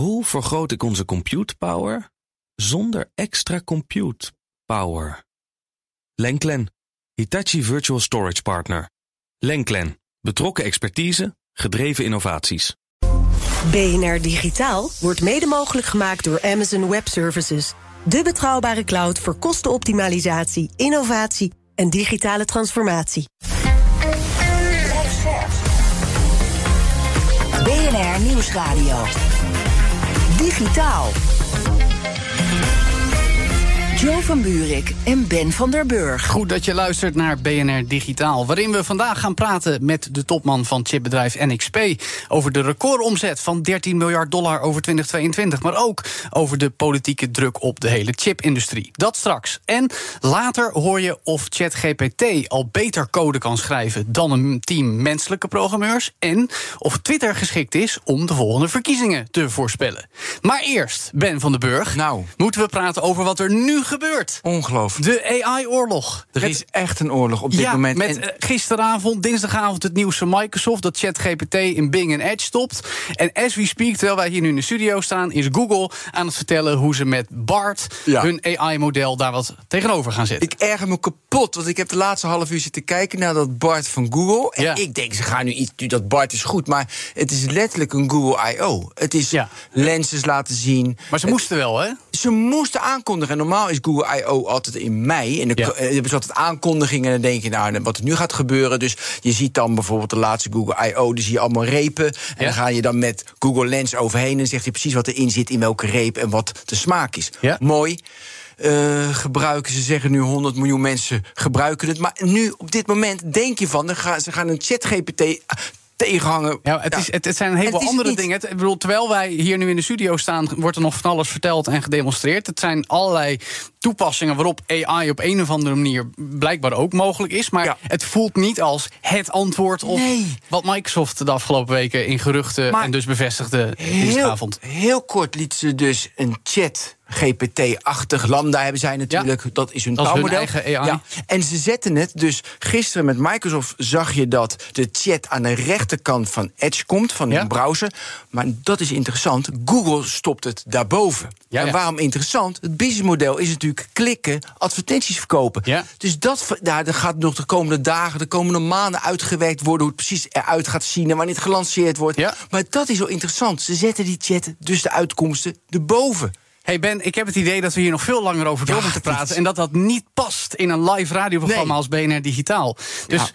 Hoe vergroot ik onze compute power zonder extra compute power? Lenklen, Hitachi Virtual Storage Partner. Lenklen, betrokken expertise, gedreven innovaties. BNR Digitaal wordt mede mogelijk gemaakt door Amazon Web Services. De betrouwbare cloud voor kostenoptimalisatie, innovatie en digitale transformatie. BNR Nieuwsradio. Digitaal. Jo van Buurik en Ben van der Burg. Goed dat je luistert naar BNR Digitaal, waarin we vandaag gaan praten met de topman van chipbedrijf NXP over de recordomzet van 13 miljard dollar over 2022, maar ook over de politieke druk op de hele chipindustrie. Dat straks. En later hoor je of ChatGPT al beter code kan schrijven dan een team menselijke programmeurs en of Twitter geschikt is om de volgende verkiezingen te voorspellen. Maar eerst, Ben van der Burg, Nou. moeten we praten over wat er nu gebeurt. Ongelooflijk. De AI-oorlog. Er is echt een oorlog op dit ja, moment. met En- eh, gisteravond, dinsdagavond, het nieuws van Microsoft... dat ChatGPT in Bing en Edge stopt. En as we speak, terwijl wij hier nu in de studio staan... is Google aan het vertellen hoe ze met BART... Ja. hun AI-model daar wat tegenover gaan zetten. ik erger me kapot, want ik heb de laatste half uur zitten kijken naar dat Bart van Google. En Ja. ik denk, ze gaan nu iets. nu Dat Bart is goed, maar het is letterlijk een Google I.O. Het is Ja. lenses laten zien. maar ze moesten wel, hè? Ze moesten aankondigen. En normaal is Google I.O. altijd in mei. En dan Ja. eh, hebben ze altijd aankondigingen. En dan denk je, nou, wat er nu gaat gebeuren. Dus je ziet dan bijvoorbeeld de laatste Google I.O. Dan zie je allemaal repen. En Ja. dan ga je dan met Google Lens overheen. En dan zegt hij precies wat erin zit, in welke reep en wat de smaak is. Ja. Mooi. eh, gebruiken. Ze zeggen nu 100 miljoen mensen gebruiken het. Maar nu, op dit moment, denk je van... Dan gaan, ze gaan een chat-GPT tegenhangen. Ja, het, Is, het, het zijn een heleboel andere niet- dingen. Het, ik bedoel, terwijl wij hier nu in de studio staan, wordt er nog van alles verteld en gedemonstreerd. Het zijn allerlei toepassingen waarop AI op een of andere manier blijkbaar ook mogelijk is. Maar Ja. het voelt niet als het antwoord op Nee. wat Microsoft de afgelopen weken in geruchten Maar en dus bevestigde Heel, dinsdagavond. heel kort liet ze dus een chat. GPT-achtig Lambda hebben zij natuurlijk. Dat is hun Dat is hun taalmodel. Ja. En ze zetten het dus gisteren met Microsoft zag je dat de chat aan de rechterkant van Edge komt, van Ja. hun browser. Maar dat is interessant. Google stopt het daarboven. En waarom interessant? Het businessmodel is natuurlijk klikken, advertenties verkopen. Dus dat, daar dat gaat nog de komende dagen, de komende maanden uitgewerkt worden. Hoe het precies eruit gaat zien en wanneer het gelanceerd wordt. Maar dat is wel interessant. Ze zetten die chat, dus de uitkomsten, erboven. Hey Ben, ik heb het idee dat we hier nog veel langer over door Ja, moeten dit- praten. En dat dat niet past in een live radioprogramma Nee. als BNR Digitaal. Dus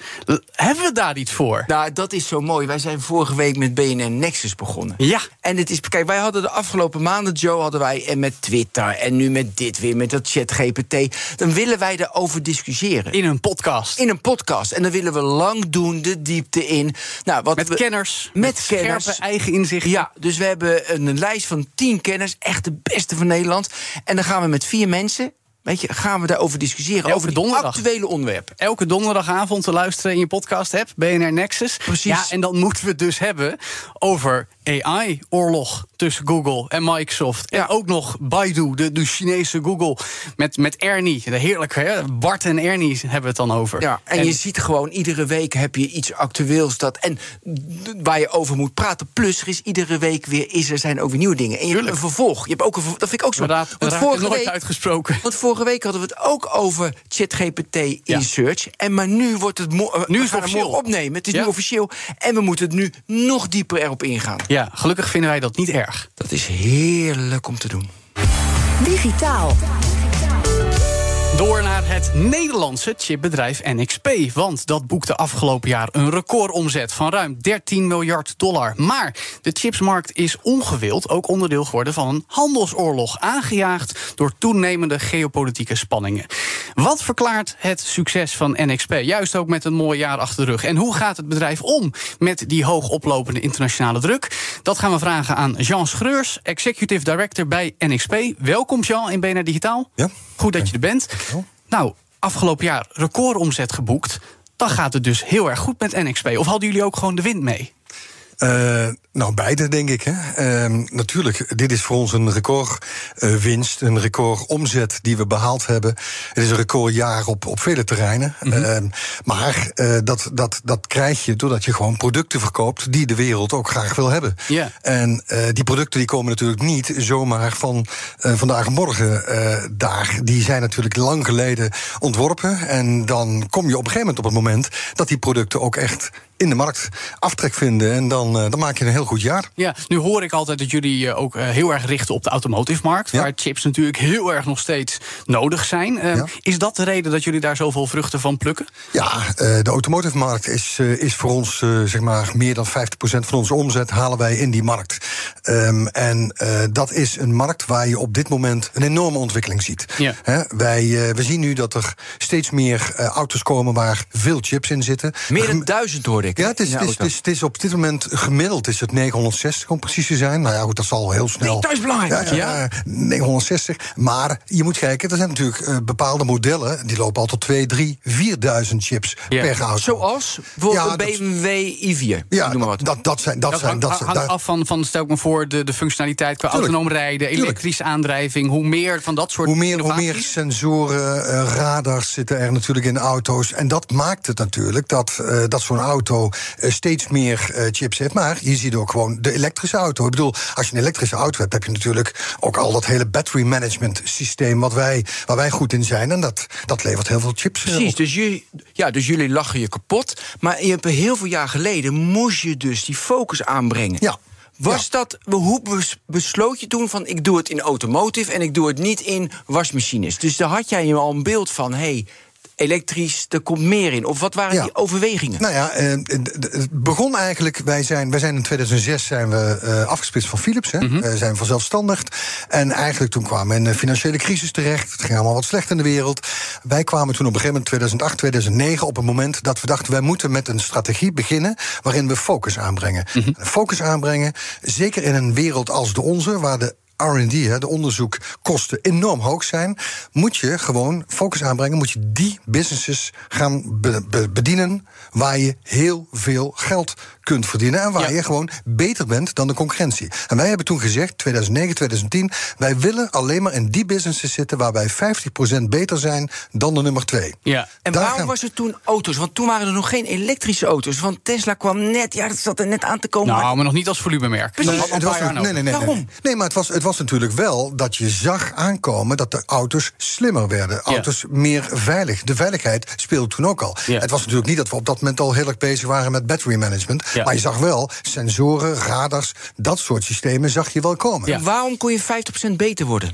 hebben we daar iets voor? Nou, dat is zo mooi. Wij zijn vorige week met BNN Nexus begonnen. Ja. En het is, kijk, wij hadden de afgelopen maanden, Joe, hadden wij en met Twitter en nu met dit weer, met dat chat GPT. Dan willen wij erover discussiëren. In een podcast. In een podcast. En dan willen we lang doen, de diepte in. Nou, wat Met we- kenners. Met scherpe kenners. eigen inzichten. Ja, dus we hebben een lijst van tien kenners, echt de beste van Nederland. En dan gaan we met vier mensen, weet je, gaan we daarover discussiëren. Elke over donderdag. actuele onderwerpen. Elke donderdagavond te luisteren in je podcast hebt, BNR Nexus. Precies. Ja, en dan moeten we het dus hebben over AI-oorlog tussen Google en Microsoft. En Ja. ook nog Baidu, de, de Chinese Google, met, met Ernie. De heerlijke, hè? Bart en Ernie hebben we het dan over. Ja, en, je ziet gewoon, iedere week heb je iets actueels dat, en waar je over moet praten. Plus, er is iedere week weer, is er zijn ook weer nieuwe dingen. En je hebt Tuurlijk. een vervolg. Je hebt ook een, dat vind ik ook zo. Inderdaad, Want vorige, nooit week, uitgesproken. want vorige week hadden we het ook over ChatGPT in Ja. search. En maar nu wordt het mo- Nu is het officieel. morgen opnemen. Het is Ja. nu officieel. En we moeten het nu nog dieper erop ingaan. Ja, gelukkig vinden wij dat niet erg. Dat is heerlijk om te doen. Digitaal. Door naar het Nederlandse chipbedrijf NXP. Want dat boekte afgelopen jaar een recordomzet van ruim 13 miljard dollar. Maar de chipsmarkt is ongewild ook onderdeel geworden van een handelsoorlog. Aangejaagd door toenemende geopolitieke spanningen. Wat verklaart het succes van NXP? Juist ook met een mooi jaar achter de rug. En hoe gaat het bedrijf om met die hoog oplopende internationale druk? Dat gaan we vragen aan Jean Schreurs, Executive Director bij NXP. Welkom Jean in BNR Digitaal. Ja. Goed dat je er bent. Nou, afgelopen jaar recordomzet geboekt. Dan gaat het dus heel erg goed met NXP. Of hadden jullie ook gewoon de wind mee? Uh, nou, beide denk ik. Hè. Uh, natuurlijk, dit is voor ons een recordwinst, uh, een record omzet die we behaald hebben. Het is een recordjaar op, op vele terreinen. Mm -hmm. maar dat, dat, dat krijg je doordat je gewoon producten verkoopt die de wereld ook graag wil hebben. Yeah. En die producten die komen natuurlijk niet zomaar van vandaag en morgen daar. Die zijn natuurlijk lang geleden ontworpen. En dan kom je op een gegeven moment op het moment dat die producten ook echt in de markt aftrek vinden. En dan, uh, dan maak je een heel goed jaar. Ja, nu hoor ik altijd dat jullie uh, ook uh, heel erg richten op de automotive-markt. Ja. Waar chips natuurlijk heel erg nog steeds nodig zijn. Ja. Is dat de reden dat jullie daar zoveel vruchten van plukken? Ja, de automotive-markt is, is voor ons zeg maar meer dan 50% van onze omzet halen wij in die markt. Um, en dat is een markt waar je op dit moment een enorme ontwikkeling ziet. Ja. He, wij we zien nu dat er steeds meer auto's komen waar veel chips in zitten. Meer dan duizend hoor ja, het is, het, is, het, is, het is op dit moment gemiddeld is het 960 om precies te zijn. Nou ja, goed, dat zal heel snel. Dat is belangrijk. Ja, ja, 960. Maar je moet kijken, er zijn natuurlijk uh, bepaalde modellen. Die lopen al tot 2, 3, 4000 chips per auto. Zoals bijvoorbeeld een BMW i4. Ja, noem maar wat. Dat, dat zijn. Dat, dat zijn, hangt, dat hangt af van, van, stel ik me voor, de, de functionaliteit qua Tuurlijk. autonoom rijden, elektrische aandrijving. Hoe meer van dat soort Hoe meer, hoe meer sensoren, uh, radars zitten er natuurlijk in auto's. En dat maakt het natuurlijk dat, uh, dat zo'n auto uh, steeds meer uh, chips heeft. Maar je ziet ook gewoon de elektrische auto. Ik bedoel, als je een elektrische auto hebt, heb je natuurlijk ook al dat hele battery management systeem wat wij, waar wij goed in zijn. En dat, dat levert heel veel chips. Precies, op. dus, jullie, ja, dus jullie lachen je kapot. Maar je hebt heel veel jaar geleden moest je dus die focus aanbrengen. Ja. Was ja. dat, hoe besloot je toen van ik doe het in automotive en ik doe het niet in wasmachines? Dus daar had jij al een beeld van, hé, hey, elektrisch, er komt meer in? Of wat waren ja. die overwegingen? Nou ja, uh, het begon eigenlijk, wij zijn, wij zijn in 2006 zijn we uh, afgesplitst van Philips. Hè. Mm -hmm. uh, zijn vanzelfstandigd. En eigenlijk toen kwamen we in een financiële crisis terecht. Het ging allemaal wat slecht in de wereld. Wij kwamen toen op een gegeven moment 2008, 2009 op een moment dat we dachten wij moeten met een strategie beginnen waarin we focus aanbrengen. Mm -hmm. Focus aanbrengen, zeker in een wereld als de onze, waar de RD, de onderzoekkosten, enorm hoog zijn, moet je gewoon focus aanbrengen. Moet je die businesses gaan be be bedienen waar je heel veel geld kunt verdienen en waar ja. je gewoon beter bent dan de concurrentie. En wij hebben toen gezegd, 2009, 2010, wij willen alleen maar in die businesses zitten waar wij 50% beter zijn dan de nummer 2. Ja. En Daar waarom gaan... was het toen auto's? Want toen waren er nog geen elektrische auto's. Want Tesla kwam net, ja, dat zat er net aan te komen. Nou, maar, maar nog niet als volumemerk. Nee, het was, nee, nee, nee, nee, Waarom? Nee, maar het was, het was natuurlijk wel dat je zag aankomen dat de auto's slimmer werden. Auto's ja. meer veilig. De veiligheid speelde toen ook al. Ja. Het was natuurlijk niet dat we op dat moment al heel erg bezig waren met battery management. Ja. Maar je zag wel sensoren, radars, dat soort systemen zag je wel komen. Waarom kon je 50% beter worden?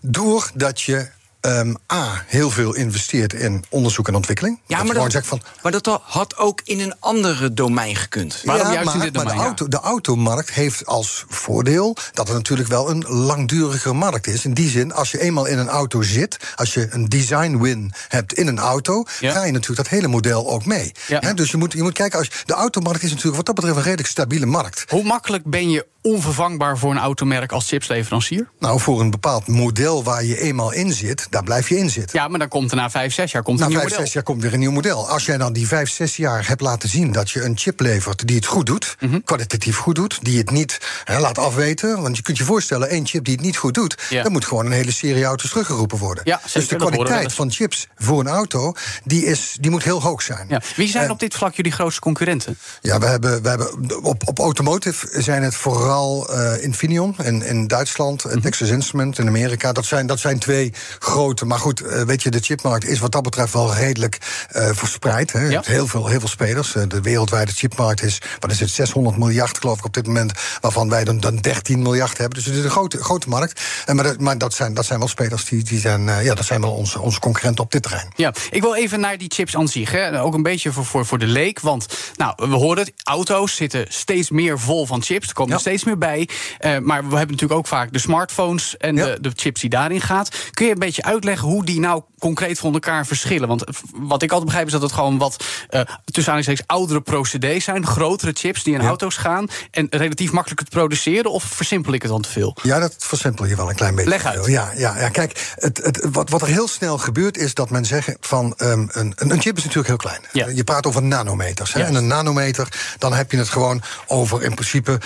Doordat je Um, A, heel veel investeert in onderzoek en ontwikkeling. Ja, dat maar, dat, zegt van, maar dat had ook in een andere domein gekund. Waarom ja, juist maar, in dit maar domein? de, auto, de automarkt heeft als voordeel dat het natuurlijk wel een langdurige markt is. In die zin, als je eenmaal in een auto zit, als je een design win hebt in een auto, Ja. ga je natuurlijk dat hele model ook mee. Ja. Dus je moet, je moet kijken, als, de automarkt is natuurlijk wat dat betreft een redelijk stabiele markt. Hoe makkelijk ben je onvervangbaar voor een automerk als chipsleverancier? Nou, voor een bepaald model waar je eenmaal in zit, daar blijf je in zitten. Ja, maar dan komt er na vijf, zes jaar komt Na een nieuw vijf, model. zes jaar komt weer een nieuw model. Als jij dan die vijf, zes jaar hebt laten zien dat je een chip levert die het goed doet, Mhm. kwalitatief goed doet, die het niet hè, laat afweten. Want je kunt je voorstellen, één chip die het niet goed doet, dan moet gewoon een hele serie auto's teruggeroepen worden. Ja, dus de kwaliteit van chips voor een auto, die, is, die moet heel hoog zijn. Ja. Wie zijn En- op dit vlak jullie grootste concurrenten? Ja, we hebben, we hebben op, op automotive zijn het vooral uh, Infineon in, in Duitsland, Mhm. mm -hmm. Texas Instrument in Amerika. Dat zijn, dat zijn twee grote. Maar goed, uh, weet je, de chipmarkt is wat dat betreft wel redelijk uh, verspreid. Hè. Ja. heel veel, heel veel spelers. Uh, de wereldwijde chipmarkt is, wat is het, 600 miljard geloof ik op dit moment, waarvan wij dan, dan 13 miljard hebben. Dus het is een grote, grote markt. En maar dat, maar dat, zijn, dat zijn wel spelers die, die zijn, uh, ja, dat zijn wel onze, onze concurrenten op dit terrein. Ja, ik wil even naar die chips aan zich. Hè. Ook een beetje voor, voor, voor de leek. Want nou, we horen het, auto's zitten steeds meer vol van chips. Er komen Ja. er steeds meer bij. Uh, maar we hebben natuurlijk ook vaak de smartphones en Ja. de, de chips die daarin gaat. Kun je een beetje uitleggen hoe die nou concreet van elkaar verschillen? Want wat ik altijd begrijp is dat het gewoon wat uh, tussen aanhalingstekens oudere procedés zijn, grotere chips die in auto's gaan en relatief makkelijker te produceren. Of versimpel ik het dan te veel? Ja, dat versimpel je wel een klein beetje. Leg uit. Ja, ja, ja kijk, het, het, wat, wat er heel snel gebeurt is dat men zegt van um, een, een chip is natuurlijk heel klein. Ja. Je praat over nanometers. Hè? En een nanometer, dan heb je het gewoon over in principe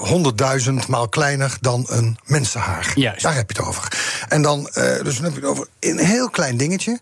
honderdduizend uh, maal kleiner dan een mensenhaar. Juist. Daar heb je het over. En dan, uh, dus het over een heel klein dingetje.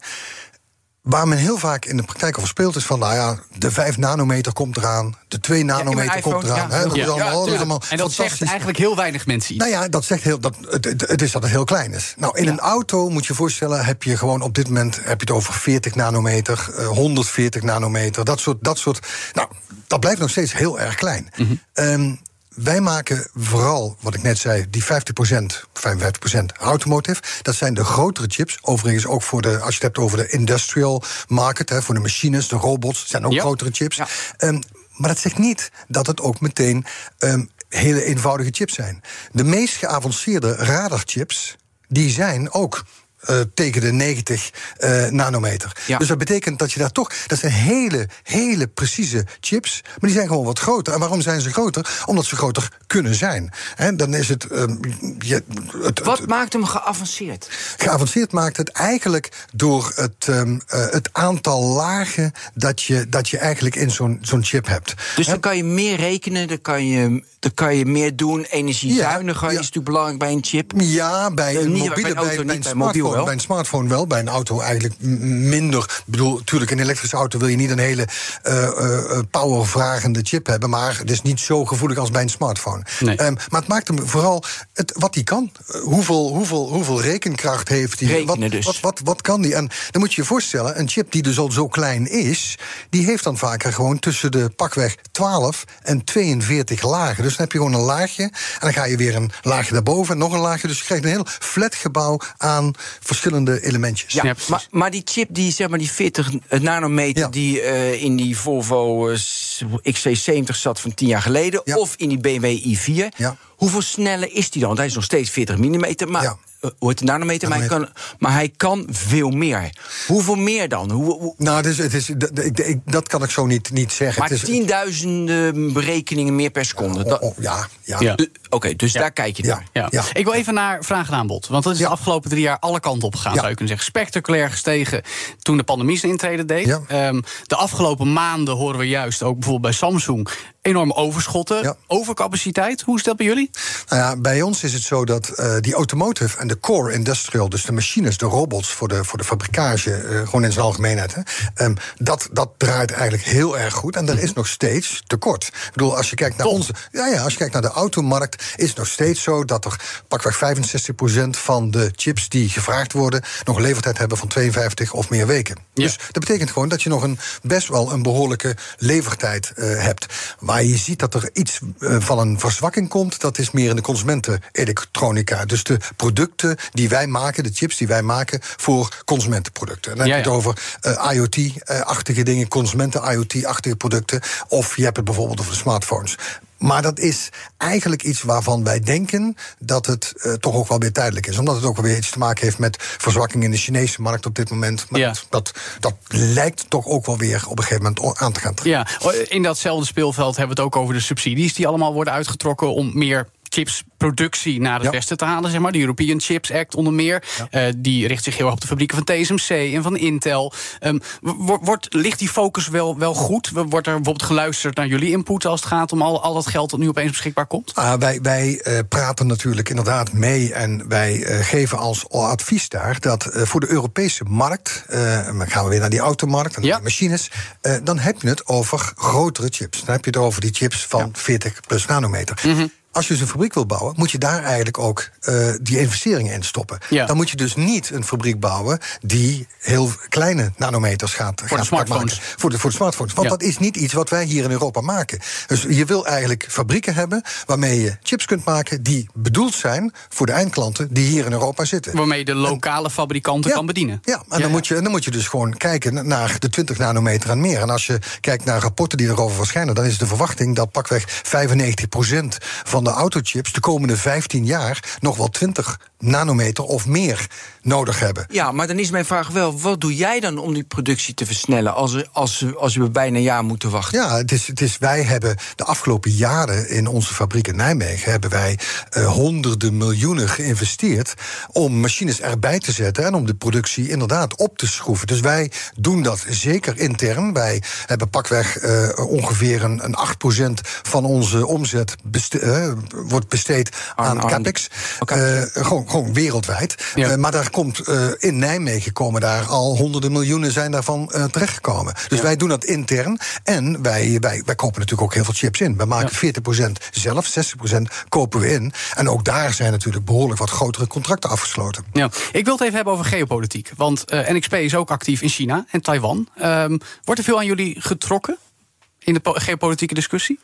Waar men heel vaak in de praktijk over speelt is van, nou ja, de 5 nanometer komt eraan, de 2 nanometer ja, komt eraan. Ja, dat is allemaal, dat is allemaal en dat zegt eigenlijk heel weinig mensen iets. Nou ja, dat zegt heel, dat, het, het is dat het heel klein is. Nou, in een auto moet je voorstellen, heb je gewoon op dit moment heb je het over 40 nanometer, uh, 140 nanometer, dat soort, dat soort. Nou, dat blijft nog steeds heel erg klein. Mm -hmm. um, wij maken vooral, wat ik net zei, die 50%, 55% automotive. Dat zijn de grotere chips. Overigens ook voor de, als je het hebt over de industrial market, hè, voor de machines, de robots, zijn ook grotere chips. Ja. Um, maar dat zegt niet dat het ook meteen um, hele eenvoudige chips zijn. De meest geavanceerde radarchips, die zijn ook uh, tegen de 90 uh, nanometer. Ja. Dus dat betekent dat je daar toch. Dat zijn hele, hele precieze chips. Maar die zijn gewoon wat groter. En waarom zijn ze groter? Omdat ze groter kunnen zijn. En dan is het. Um, je, het wat maakt hem geavanceerd? Geavanceerd maakt het eigenlijk door het, um, uh, het aantal lagen dat je, dat je eigenlijk in zo'n zo'n chip hebt. Dus dan kan je meer rekenen, dan kan je, dan kan je meer doen. Energiezuiniger ja, ja. is natuurlijk belangrijk bij een chip. Ja, bij een mobiele, bij, bij, bij een smartphone wel. Bij een smartphone wel, bij een auto eigenlijk minder. Ik bedoel, natuurlijk, een elektrische auto wil je niet een hele uh, uh, powervragende chip hebben. Maar het is niet zo gevoelig als bij een smartphone. Nee. Um, maar het maakt hem vooral het, wat hij kan. Uh, hoeveel, hoeveel, hoeveel rekenkracht heeft hij? Rekenen wat, dus. wat, wat, wat kan die? En dan moet je je voorstellen, een chip die dus al zo klein is, die heeft dan vaker gewoon tussen de pakweg 12 en 42 lagen. Dus dan heb je gewoon een laagje. En dan ga je weer een laagje daarboven en nog een laagje. Dus je krijgt een heel flat gebouw aan verschillende elementjes. Ja, maar, maar die chip, die, zeg maar, die 40 nanometer ja. die uh, in die Volvo uh, XC70 zat van 10 jaar geleden, ja. of in die BMW i4, ja. hoeveel sneller is die dan? Want hij is nog steeds 40 mm, maar uh, hoe het nanometer, maar hij, kan, maar hij kan veel meer. Hoeveel meer dan? Hoe, hoe... Nou, dus het is, dat, ik, dat kan ik zo niet, niet zeggen. Maar tienduizenden berekeningen meer per seconde. Oh, oh, ja, ja. ja. Oké, okay, dus daar kijk je naar. Ja. Ja. Ik wil even naar vraag en aanbod. Want dat is de afgelopen drie jaar alle kanten op gegaan, zou je kunnen zeggen. Spectaculair gestegen toen de pandemie zijn intrede deed. Um, de afgelopen maanden horen we juist ook bijvoorbeeld bij Samsung enorme overschotten, overcapaciteit. Hoe is dat bij jullie? Nou ja, bij ons is het zo dat uh, die automotive en de core industrial, dus de machines, de robots voor de, voor de fabrikage, uh, gewoon in zijn algemeenheid, hè, um, dat, dat draait eigenlijk heel erg goed. En er is nog steeds tekort. Ik bedoel, als je kijkt naar onze. Ja, ja, als je kijkt naar de automarkt, is het nog steeds zo dat er pakweg 65% van de chips die gevraagd worden, nog een levertijd hebben van 52 of meer weken. Ja. Dus dat betekent gewoon dat je nog een best wel een behoorlijke levertijd uh, hebt. Je ziet dat er iets uh, van een verzwakking komt, dat is meer in de consumentenelektronica. Dus de producten die wij maken, de chips die wij maken voor consumentenproducten. En dan heb je ja. het over uh, IoT-achtige dingen, consumenten-IoT-achtige producten. Of je hebt het bijvoorbeeld over de smartphones. Maar dat is eigenlijk iets waarvan wij denken dat het uh, toch ook wel weer tijdelijk is. Omdat het ook wel weer iets te maken heeft met verzwakking in de Chinese markt op dit moment. Maar ja. dat, dat, lijkt toch ook wel weer op een gegeven moment aan te gaan trekken. Ja, in datzelfde speelveld hebben we het ook over de subsidies die allemaal worden uitgetrokken om meer chipsproductie naar het ja. westen te halen, zeg maar. De European Chips Act onder meer. Ja. Uh, die richt zich heel erg op de fabrieken van TSMC en van Intel. Um, wordt, ligt die focus wel, wel goed? Wordt er bijvoorbeeld geluisterd naar jullie input als het gaat om al, al dat geld dat nu opeens beschikbaar komt? Uh, wij wij uh, praten natuurlijk inderdaad mee en wij uh, geven als advies daar dat voor de Europese markt, dan gaan we weer naar die automarkt en ja. die machines, dan heb je het over grotere chips. Dan heb je het over die chips van 40 plus nanometer. Mm -hmm als je dus een fabriek wil bouwen, moet je daar eigenlijk ook uh, die investeringen in stoppen. Ja. Dan moet je dus niet een fabriek bouwen die heel kleine nanometers gaat, voor gaat de smartphones. maken. Voor de, voor de smartphones. Want ja. dat is niet iets wat wij hier in Europa maken. Dus je wil eigenlijk fabrieken hebben waarmee je chips kunt maken die bedoeld zijn voor de eindklanten die hier in Europa zitten. Waarmee je de lokale en, fabrikanten ja, kan bedienen. Ja, en dan, Moet je, dan moet je dus gewoon kijken naar de 20 nanometer en meer. En als je kijkt naar rapporten die erover verschijnen, dan is de verwachting dat pakweg 95% van de autochips de komende 15 jaar nog wel 20 nanometer of meer nodig hebben. Ja, maar dan is mijn vraag wel: wat doe jij dan om die productie te versnellen als, als, als we bijna een jaar moeten wachten? Ja, het is, het is, wij hebben de afgelopen jaren in onze fabriek in Nijmegen hebben wij uh, honderden miljoenen geïnvesteerd om machines erbij te zetten en om de productie inderdaad op te schroeven. Dus wij doen dat zeker intern. Wij hebben pakweg uh, ongeveer een, een 8% van onze omzet beste, uh, wordt besteed aan, aan capex. Okay. gewoon, gewoon wereldwijd. Ja. maar daar komt in Nijmegen komen daar al honderden miljoenen zijn daarvan terechtgekomen. Dus ja. wij doen dat intern. En wij, wij, wij kopen natuurlijk ook heel veel chips in. We maken ja. 40% zelf, 60% kopen we in. En ook daar zijn natuurlijk behoorlijk wat grotere contracten afgesloten. Ja. Ik wil het even hebben over geopolitiek. Want NXP is ook actief in China en Taiwan. Um, wordt er veel aan jullie getrokken in de geopolitieke discussie?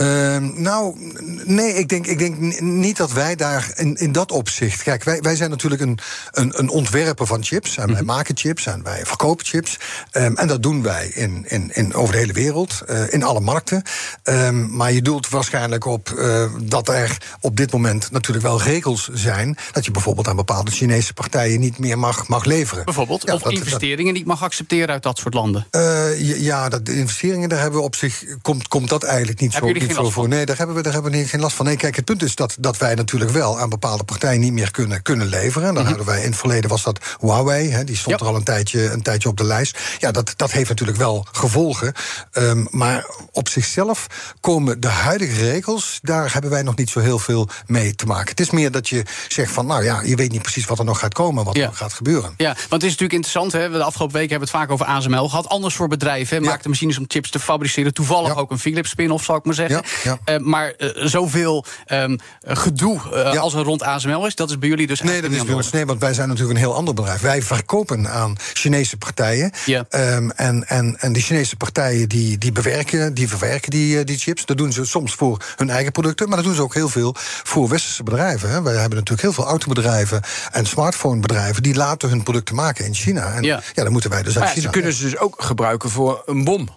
Uh, nou, nee, ik denk, ik denk niet dat wij daar in, in dat opzicht. Kijk, wij, wij zijn natuurlijk een, een, een ontwerper van chips. En wij mhm. maken chips en wij verkopen chips. Um, en dat doen wij in, in, in, over de hele wereld, uh, in alle markten. Um, maar je doelt waarschijnlijk op uh, dat er op dit moment natuurlijk wel regels zijn. Dat je bijvoorbeeld aan bepaalde Chinese partijen niet meer mag, mag leveren. Bijvoorbeeld, ja, of dat, investeringen dat, niet mag accepteren uit dat soort landen. Uh, ja, dat, de investeringen, daar hebben we op zich. Komt, komt dat eigenlijk niet zo voor. Nee, daar hebben we, daar hebben we geen last van. Nee, kijk, het punt is dat, dat wij natuurlijk wel aan bepaalde partijen niet meer kunnen, kunnen leveren. Dan mm hadden wij in het verleden was dat Huawei, hè, die stond er al een tijdje, een tijdje op de lijst. Ja, dat, dat heeft natuurlijk wel gevolgen. Um, maar op zichzelf komen de huidige regels, daar hebben wij nog niet zo heel veel mee te maken. Het is meer dat je zegt van, nou ja, je weet niet precies wat er nog gaat komen, wat ja. er gaat gebeuren. Ja, want het is natuurlijk interessant, hè, de afgelopen weken hebben we het vaak over ASML gehad. Anders voor bedrijven, ja. maakte machines om chips te fabriceren. Toevallig ook een Philips spin-off, zou ik maar zeggen. Ja. Uh, maar uh, zoveel um, gedoe uh, ja. als er rond ASML is, dat is bij jullie dus Nee, dat is bij ons, nee, want wij zijn natuurlijk een heel ander bedrijf. Wij verkopen aan Chinese partijen. Ja. Um, en, en, en die Chinese partijen die, die bewerken, die verwerken die, die chips. Dat doen ze soms voor hun eigen producten, maar dat doen ze ook heel veel voor westerse bedrijven. Hè. Wij hebben natuurlijk heel veel autobedrijven en smartphonebedrijven die laten hun producten maken in China. En ja, ja dan moeten wij dus uit ja, China. Ze kunnen ze dus ook gebruiken voor een bom.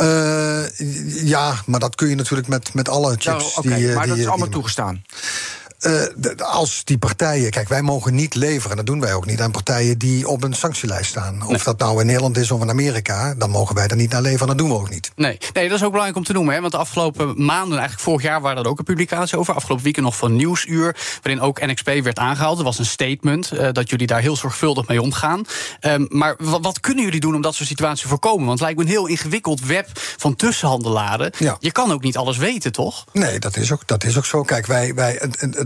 Uh, ja, maar dat kun je natuurlijk met, met alle chips. Nou, okay, die, maar die, dat is die, allemaal toegestaan. Uh, als die partijen. Kijk, wij mogen niet leveren, dat doen wij ook niet, aan partijen die op een sanctielijst staan. Of nee. dat nou in Nederland is of in Amerika, dan mogen wij daar niet naar leveren. Dat doen we ook niet. Nee, nee dat is ook belangrijk om te noemen. Hè, want de afgelopen maanden, eigenlijk vorig jaar, waren er ook een publicatie over. Afgelopen weekend nog van Nieuwsuur, waarin ook NXP werd aangehaald. Er was een statement uh, dat jullie daar heel zorgvuldig mee omgaan. Um, maar wat kunnen jullie doen om dat soort situaties te voorkomen? Want het lijkt me een heel ingewikkeld web van tussenhandelaren. Ja. Je kan ook niet alles weten, toch? Nee, dat is ook, dat is ook zo. Kijk, wij. wij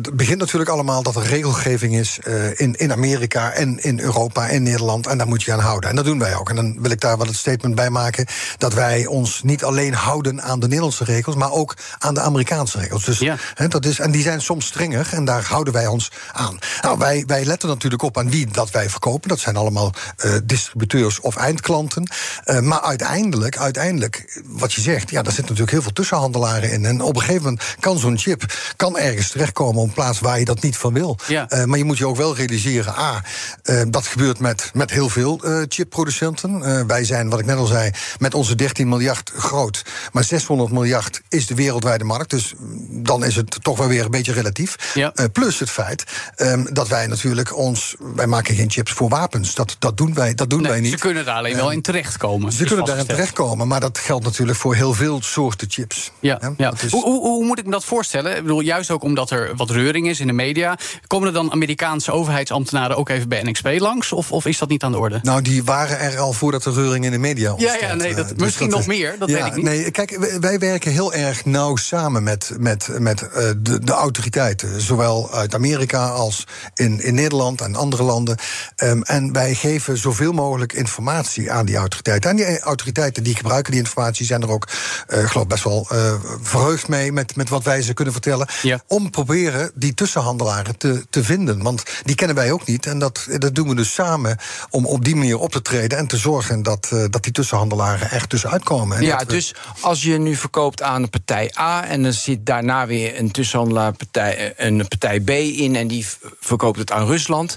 het begint natuurlijk allemaal dat er regelgeving is uh, in, in Amerika en in Europa en Nederland. En daar moet je aan houden. En dat doen wij ook. En dan wil ik daar wel het statement bij maken dat wij ons niet alleen houden aan de Nederlandse regels, maar ook aan de Amerikaanse regels. Dus, ja. he, dat is, en die zijn soms strenger en daar houden wij ons aan. Nou, wij, wij letten natuurlijk op aan wie dat wij verkopen. Dat zijn allemaal uh, distributeurs of eindklanten. Uh, maar uiteindelijk, uiteindelijk, wat je zegt, ja, daar zitten natuurlijk heel veel tussenhandelaren in. En op een gegeven moment kan zo'n chip kan ergens terechtkomen op plaats waar je dat niet van wil. Ja. Uh, maar je moet je ook wel realiseren, A, uh, dat gebeurt met, met heel veel uh, chipproducenten. wij zijn, wat ik net al zei, met onze 13 miljard groot. Maar 600 miljard is de wereldwijde markt. Dus dan is het toch wel weer een beetje relatief. Ja. plus het feit um, dat wij natuurlijk ons... Wij maken geen chips voor wapens. Dat, dat doen wij, dat doen nee, wij niet. Ze kunnen daar alleen wel in terechtkomen. Ze kunnen daarin terechtkomen, maar dat geldt natuurlijk voor heel veel soorten chips. Ja, ja. ja. Is... Hoe, hoe, hoe, moet ik me dat voorstellen? Ik bedoel, juist ook omdat er wat reuring is in de media. Komen er dan Amerikaanse overheidsambtenaren ook even bij NXP langs? Of, of is dat niet aan de orde? Nou, die waren er al voordat de reuring in de media ontstond. Ja, ja nee, dat, dus misschien dat nog is, meer, dat ja, weet ik niet. Nee, kijk, wij werken heel erg nauw samen met, met, met uh, de, de autoriteiten. Zowel uit Amerika als in, in Nederland en andere landen. Um, en wij geven zoveel mogelijk informatie aan die autoriteiten. En die autoriteiten die gebruiken die informatie zijn er ook, uh, geloof best wel uh, verheugd mee met, met wat wij ze kunnen vertellen. Ja. Om proberen die tussenhandelaren te, te vinden. Want die kennen wij ook niet. En dat, dat doen we dus samen om op die manier op te treden en te zorgen dat, uh, dat die tussenhandelaren echt tussenuit komen. En ja, we... dus als je nu verkoopt aan een partij A en er zit daarna weer een tussenhandelaarpartij, een partij B in en die verkoopt het aan Rusland.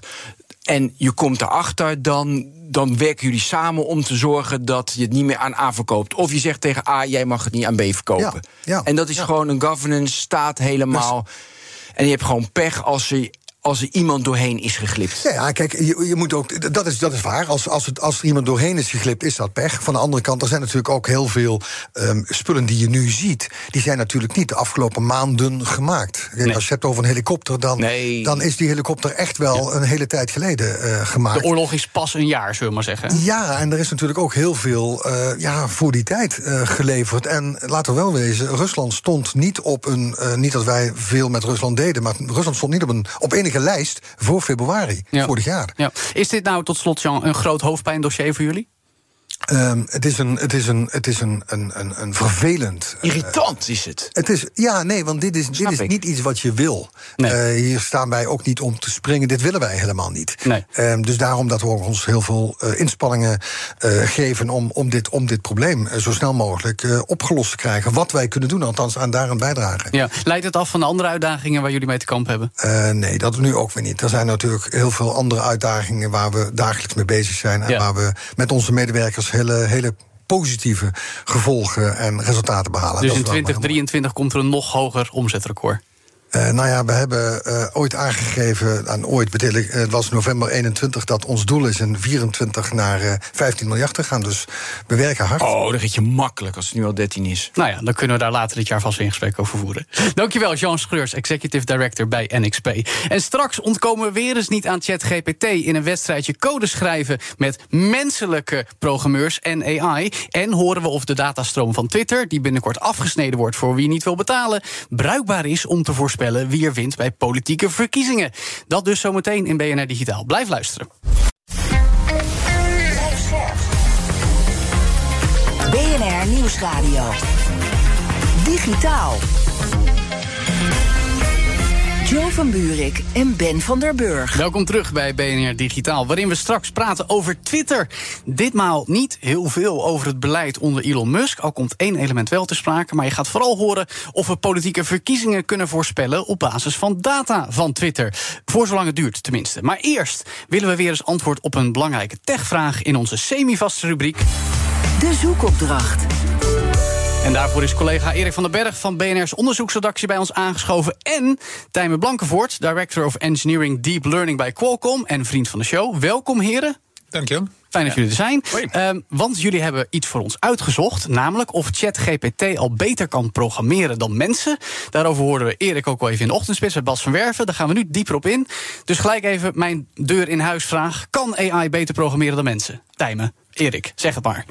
En je komt erachter, dan, dan werken jullie samen om te zorgen dat je het niet meer aan A verkoopt. Of je zegt tegen A, jij mag het niet aan B verkopen. Ja, ja, en dat is ja. gewoon een governance, staat helemaal. Dus... En je hebt gewoon pech als, je, als er iemand doorheen is geglipt. Ja, ja kijk, je, je, moet ook, dat, is, dat is waar. Als, als, het, als er iemand doorheen is geglipt, is dat pech. Van de andere kant, er zijn natuurlijk ook heel veel um, spullen die je nu ziet. Die zijn natuurlijk niet de afgelopen maanden gemaakt. Nee. Als je hebt over een helikopter, dan, nee. dan is die helikopter echt wel ja. een hele tijd geleden uh, gemaakt. De oorlog is pas een jaar, zullen we maar zeggen. Ja, en er is natuurlijk ook heel veel uh, ja, voor die tijd uh, geleverd. En laten we wel wezen, Rusland stond niet op een. niet dat wij veel met Rusland deden, maar Rusland stond niet op, een, op enige lijst voor februari ja. vorig jaar. Ja. Is dit nou tot slot, Jean, een groot hoofdpijndossier voor jullie? Um, het is een, het is een, het is een, een, een, een vervelend. Irritant uh, is het. Het is, ja, nee, want dit is, dit is niet iets wat je wil. Nee. Uh, hier staan wij ook niet om te springen. Dit willen wij helemaal niet. Nee. Um, dus daarom dat we ook ons heel veel uh, inspanningen geven om, om, dit, om dit probleem zo snel mogelijk opgelost te krijgen. Wat wij kunnen doen, althans aan daaraan bijdragen. Ja. Leidt het af van de andere uitdagingen waar jullie mee te kamp hebben? nee, dat nu ook weer niet. Er zijn natuurlijk heel veel andere uitdagingen waar we dagelijks mee bezig zijn. En ja. waar we met onze medewerkers hele, hele positieve gevolgen en resultaten behalen. Dus in 2023 komt er een nog hoger omzetrecord? Uh, nou ja, we hebben uh, ooit aangegeven, aan ooit bedoel ik, het was november 21, dat ons doel is in 24 naar uh, 15 miljard te gaan. Dus we werken hard. Oh, dat gaat je makkelijk als het nu al 13 is. Nou ja, dan kunnen we daar later dit jaar vast in gesprek over voeren. Dankjewel, Jean Schreurs, Executive Director bij NXP. En straks ontkomen we weer eens niet aan ChatGPT in een wedstrijdje code schrijven met menselijke programmeurs en AI. En horen we of de datastroom van Twitter, die binnenkort afgesneden wordt voor wie niet wil betalen, bruikbaar is om te voorspellen wie er wint bij politieke verkiezingen. Dat dus zometeen in BNR Digitaal. Blijf luisteren. BNR Nieuwsradio. Digitaal. Jo van Buurik en Ben van der Burg. Welkom terug bij BNR Digitaal, waarin we straks praten over Twitter. Ditmaal niet heel veel over het beleid onder Elon Musk, al komt één element wel te sprake, maar je gaat vooral horen of we politieke verkiezingen kunnen voorspellen op basis van data van Twitter. Voor zolang het duurt, tenminste. Maar eerst willen we weer eens antwoord op een belangrijke techvraag in onze semi-vaste rubriek. De zoekopdracht. En daarvoor is collega Erik van den Berg van BNR's onderzoeksredactie bij ons aangeschoven. En Tijmen Blankenvoort, Director of Engineering Deep Learning bij Qualcomm en vriend van de show. Welkom, heren. Dank je. Fijn dat jullie er zijn. Um, want jullie hebben iets voor ons uitgezocht. Namelijk of ChatGPT al beter kan programmeren dan mensen. Daarover hoorden we Erik ook al even in de ochtendspits met Bas van Werven. Daar gaan we nu dieper op in. Dus gelijk even mijn deur in huis vraag. Kan AI beter programmeren dan mensen? Tijmen, Erik, zeg het maar.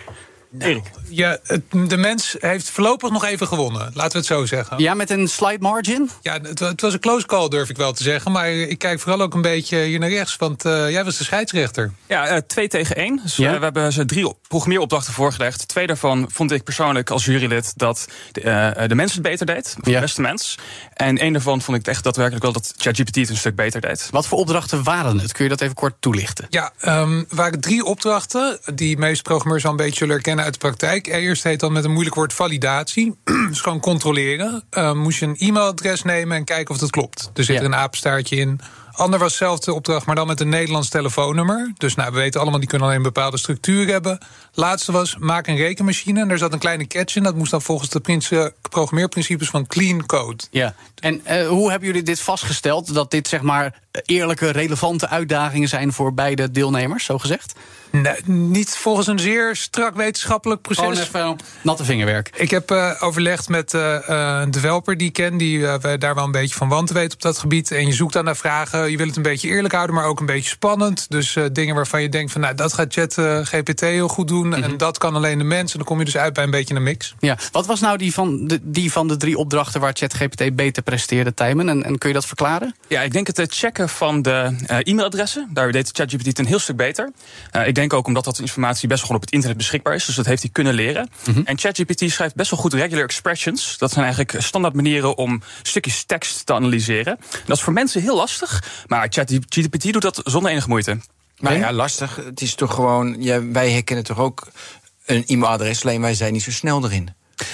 Nou, ja, het, de mens heeft voorlopig nog even gewonnen. Laten we het zo zeggen. Ja, met een slight margin? Ja, het, het, was een close call, durf ik wel te zeggen. Maar ik kijk vooral ook een beetje hier naar rechts. Want uh, jij was de scheidsrechter. Ja, uh, twee tegen één. Dus ja? uh, we hebben ze drie programmeeropdrachten voorgelegd. Twee daarvan vond ik persoonlijk als jurylid dat de, de mens het beter deed. Of ja. de beste mens. En één daarvan vond ik echt daadwerkelijk wel dat ChatGPT het een stuk beter deed. Wat voor opdrachten waren het? Kun je dat even kort toelichten? Ja, um, waren drie opdrachten die meeste programmeurs al een beetje zullen herkennen uit de praktijk. Eerst heet dat met een moeilijk woord validatie. dus gewoon controleren. Uh, moest je een e-mailadres nemen en kijken of dat klopt. Er zit ja. er een apenstaartje in. Ander was dezelfde opdracht, maar dan met een Nederlands telefoonnummer. Dus nou, we weten allemaal, die kunnen alleen een bepaalde structuur hebben. Laatste was, maak een rekenmachine. En er zat een kleine catch in. Dat moest dan volgens de programmeerprincipes van clean code. Ja, en uh, hoe hebben jullie dit vastgesteld? Dat dit, zeg maar, eerlijke, relevante uitdagingen zijn voor beide deelnemers, zo gezegd? Nee, niet volgens een zeer strak wetenschappelijk proces. Gewoon even natte vingerwerk. Ik heb uh, overlegd met uh, een developer die ik ken, die daar wel een beetje van want weet op dat gebied. En je zoekt dan naar vragen. Je wil het een beetje eerlijk houden, maar ook een beetje spannend. Dus dingen waarvan je denkt van, nou, dat gaat Chat GPT heel goed doen. Mm -hmm. En dat kan alleen de mens. En dan kom je dus uit bij een beetje een mix. Ja, wat was nou die van de, die van de drie opdrachten waar Chat GPT beter presteerde, Tijmen? En, en kun je dat verklaren? Ja, ik denk het checken van de e-mailadressen. Daar deed ChatGPT het een heel stuk beter. ik denk ook omdat dat informatie best wel gewoon op het internet beschikbaar is. Dus dat heeft hij kunnen leren. Mm -hmm. En ChatGPT schrijft best wel goed regular expressions. Dat zijn eigenlijk standaard manieren om stukjes tekst te analyseren. Dat is voor mensen heel lastig. Maar ChatGPT doet dat zonder enige moeite. Nou ja, lastig. Het is toch gewoon. Ja, wij herkennen toch ook een e-mailadres, alleen wij zijn niet zo snel erin.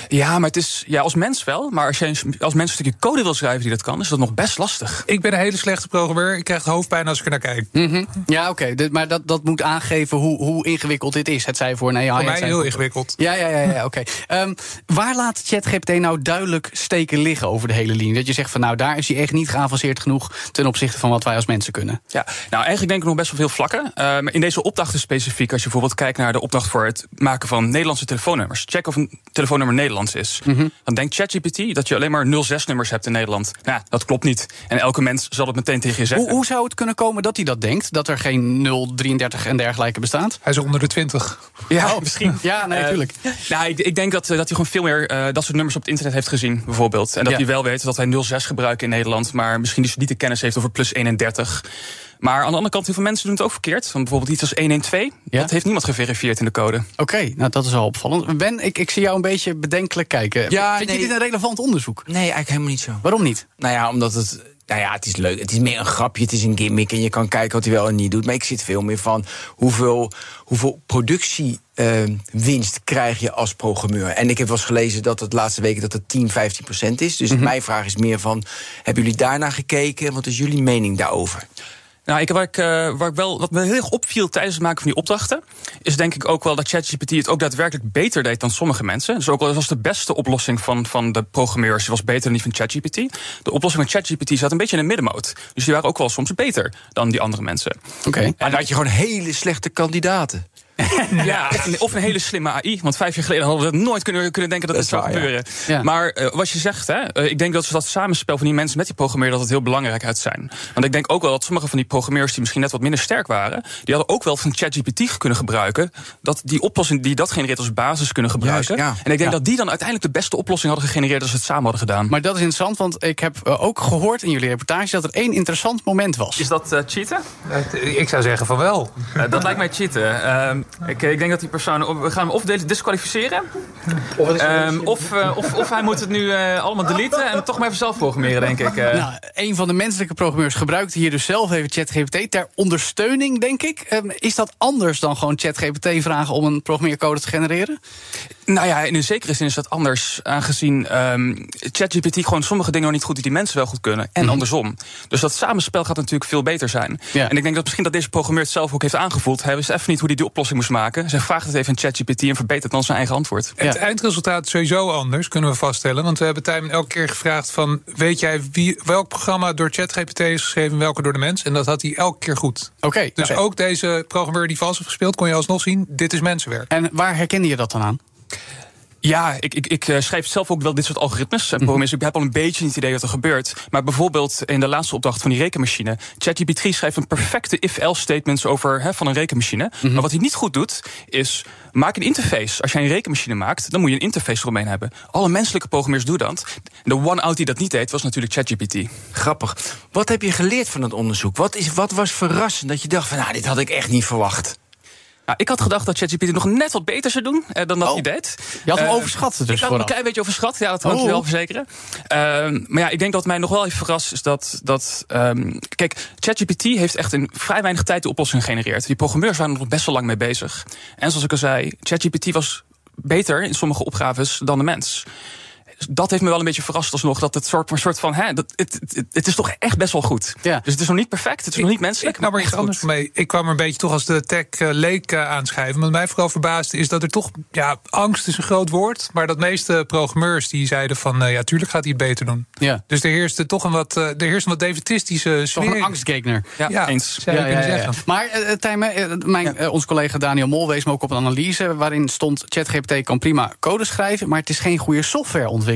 Ja, maar het is ja, als mens wel. Maar als je als mens een stukje code wil schrijven die dat kan, is dat nog best lastig. Ik ben een hele slechte programmeur. Ik krijg hoofdpijn als ik er naar kijk. Mhm. Ja, oké. Maar dat, dat moet aangeven hoe, hoe ingewikkeld dit is. Het zij voor een AI. Voor mij heel voor... ingewikkeld. Ja, ja, ja, ja oké. Ehm, waar laat ChatGPT nou duidelijk steken liggen over de hele linie? Dat je zegt van nou, daar is hij echt niet geavanceerd genoeg ten opzichte van wat wij als mensen kunnen. Ja, nou eigenlijk denk ik nog best wel veel vlakken. Uh, in deze opdrachten specifiek, als je bijvoorbeeld kijkt naar de opdracht voor het maken van Nederlandse telefoonnummers. Check of een telefoonnummer Nederlands is. Mhm. Dan denkt ChatGPT dat je alleen maar 06-nummers hebt in Nederland. Nou, dat klopt niet. En elke mens zal het meteen tegen je zeggen. Hoe, hoe zou het kunnen komen dat hij dat denkt? Dat er geen 033 en dergelijke bestaat? Hij is onder de 20. Ja, misschien. Ja, nee, natuurlijk. Uh, nou, ik, ik, denk dat, dat hij gewoon veel meer uh, dat soort nummers op het internet heeft gezien, bijvoorbeeld. En dat Ja. hij wel weet dat wij 06 gebruiken in Nederland, maar misschien dus niet de kennis heeft over plus 31. Maar aan de andere kant, heel veel mensen doen het ook verkeerd. Want bijvoorbeeld iets als 112, Ja. dat heeft niemand geverifieerd in de code. Oké, nou dat is wel opvallend. Ben, ik, ik zie jou een beetje bedenkelijk kijken. Ja, Vind nee. je dit een relevant onderzoek? Nee, eigenlijk helemaal niet zo. Waarom niet? Nou ja, omdat het. Nou ja, het is leuk. Het is meer een grapje, het is een gimmick. En je kan kijken wat hij wel en niet doet. Maar ik zit veel meer van hoeveel, hoeveel productiewinst krijg je als programmeur. En ik heb wel eens gelezen dat het laatste weken dat het 10, 15 procent is. Dus mijn vraag is meer van: hebben jullie daarnaar gekeken? Wat is jullie mening daarover? Nou, ik, waar, ik, eh, waar ik wel, wat me heel erg opviel tijdens het maken van die opdrachten, is denk ik ook wel dat ChatGPT het ook daadwerkelijk beter deed dan sommige mensen. Dus ook al was de beste oplossing van, van de programmeurs was beter dan die van ChatGPT. De oplossing van ChatGPT zat een beetje in de middenmoot. Dus die waren ook wel soms beter dan die andere mensen. Oké. En dan had je gewoon hele slechte kandidaten. Ja, of een, hele slimme AI. Want vijf jaar geleden hadden we nooit kunnen, kunnen denken dat, Dat dit is zou ja. gebeuren. Ja. Maar eh, wat je zegt, hè, eh, ik denk dat dat samenspel van die mensen met die programmeur dat het heel belangrijk uit zijn. Want ik denk ook wel dat sommige van die programmeurs die misschien net wat minder sterk waren, die hadden ook wel van ChatGPT kunnen gebruiken. Dat die oplossing die dat genereert als basis kunnen gebruiken. Juist, ja. En ik denk Ja. dat die dan uiteindelijk de beste oplossing hadden gegenereerd als ze het samen hadden gedaan. Maar dat is interessant, want ik heb eh, ook gehoord in jullie reportage dat er één interessant moment was. is dat cheaten? Ik zou zeggen van wel. dat lijkt mij cheaten. Ehm, ik, ik denk dat die persoon. We gaan hem of dis- disqualificeren. Ehm, of, eh, of, of hij moet het nu eh, allemaal deleten en toch maar even zelf programmeren, denk ik. eh. Nou, een van de menselijke programmeurs gebruikte hier dus zelf even ChatGPT ter ondersteuning, denk ik. Ehm, is dat anders dan gewoon ChatGPT vragen om een programmeercode te genereren? Nou ja, in een zekere zin is dat anders, aangezien ehm, ChatGPT gewoon sommige dingen nog niet goed doet die mensen wel goed kunnen. En andersom. Dus dat samenspel gaat natuurlijk veel beter zijn. Ja. En ik denk dat misschien dat deze programmeur het zelf ook heeft aangevoeld. Hij wist even niet hoe hij die oplossing moest maken. Zij vraagt het even aan ChatGPT en verbetert dan zijn eigen antwoord. Het Ja. eindresultaat is sowieso anders, kunnen we vaststellen. Want we hebben Tijmen elke keer gevraagd van... weet jij wie, welk programma door ChatGPT is geschreven... en welke door de mens? En dat had hij elke keer goed. Oké, Dus nou, ook deze programmeur die vals heeft gespeeld... kon je alsnog zien, dit is mensenwerk. en waar herkende je dat dan aan? Ja, ik, ik, ik eh, schrijf zelf ook wel dit soort algoritmes en programma's. Ik heb al een beetje het idee wat er gebeurt. Maar bijvoorbeeld in de laatste opdracht van die rekenmachine. ChatGPT schrijft een perfecte if-else statements over van een rekenmachine. Maar wat hij niet goed doet, is maak een interface. Als jij een rekenmachine maakt, dan moet je een interface eromheen hebben. Alle menselijke programmeurs doen dat. De one-out die dat niet deed, was natuurlijk ChatGPT. Grappig. Wat heb je geleerd van het onderzoek? Wat, is, wat was verrassend dat je dacht van, nou, dit had ik echt niet verwacht? Nou, ik had gedacht dat ChatGPT nog net wat beter zou doen eh, dan dat Oh. hij deed. Je had hem Eh, overschat dus ik had hem een klein beetje overschat, ja, dat kan ik je wel verzekeren. Ehm, maar ja, ik denk dat mij nog wel even verrast is dat... dat ehm, kijk, ChatGPT heeft echt in vrij weinig tijd de oplossing gegenereerd. Die programmeurs waren er nog best wel lang mee bezig. En zoals ik al zei, ChatGPT was beter in sommige opgaves dan de mens. Dat heeft me wel een beetje verrast alsnog. Dat het soort, soort van, hè, dat, het, het, het is toch echt best wel goed. Ja. Dus het is nog niet perfect, het is nog niet menselijk. Ik maar echt anders goed. mee. Ik kwam er een beetje toch als de tech-leek aanschrijven. Wat mij vooral verbaasde is dat er toch... Ja, angst is een groot woord. Maar dat meeste programmeurs die zeiden van... eh, ja, tuurlijk gaat hij het beter doen. Ja. Dus er heerste toch een wat, eh, er heerst een wat defetistische Toch sfeer. een angstgekner. Ja, Ja, eens. zou zeggen. Maar uh, Tijmen, eh, mijn, eh, ons collega Daniel Mol wees me ook op een analyse... waarin stond ChatGPT kan prima code schrijven... maar het is geen goede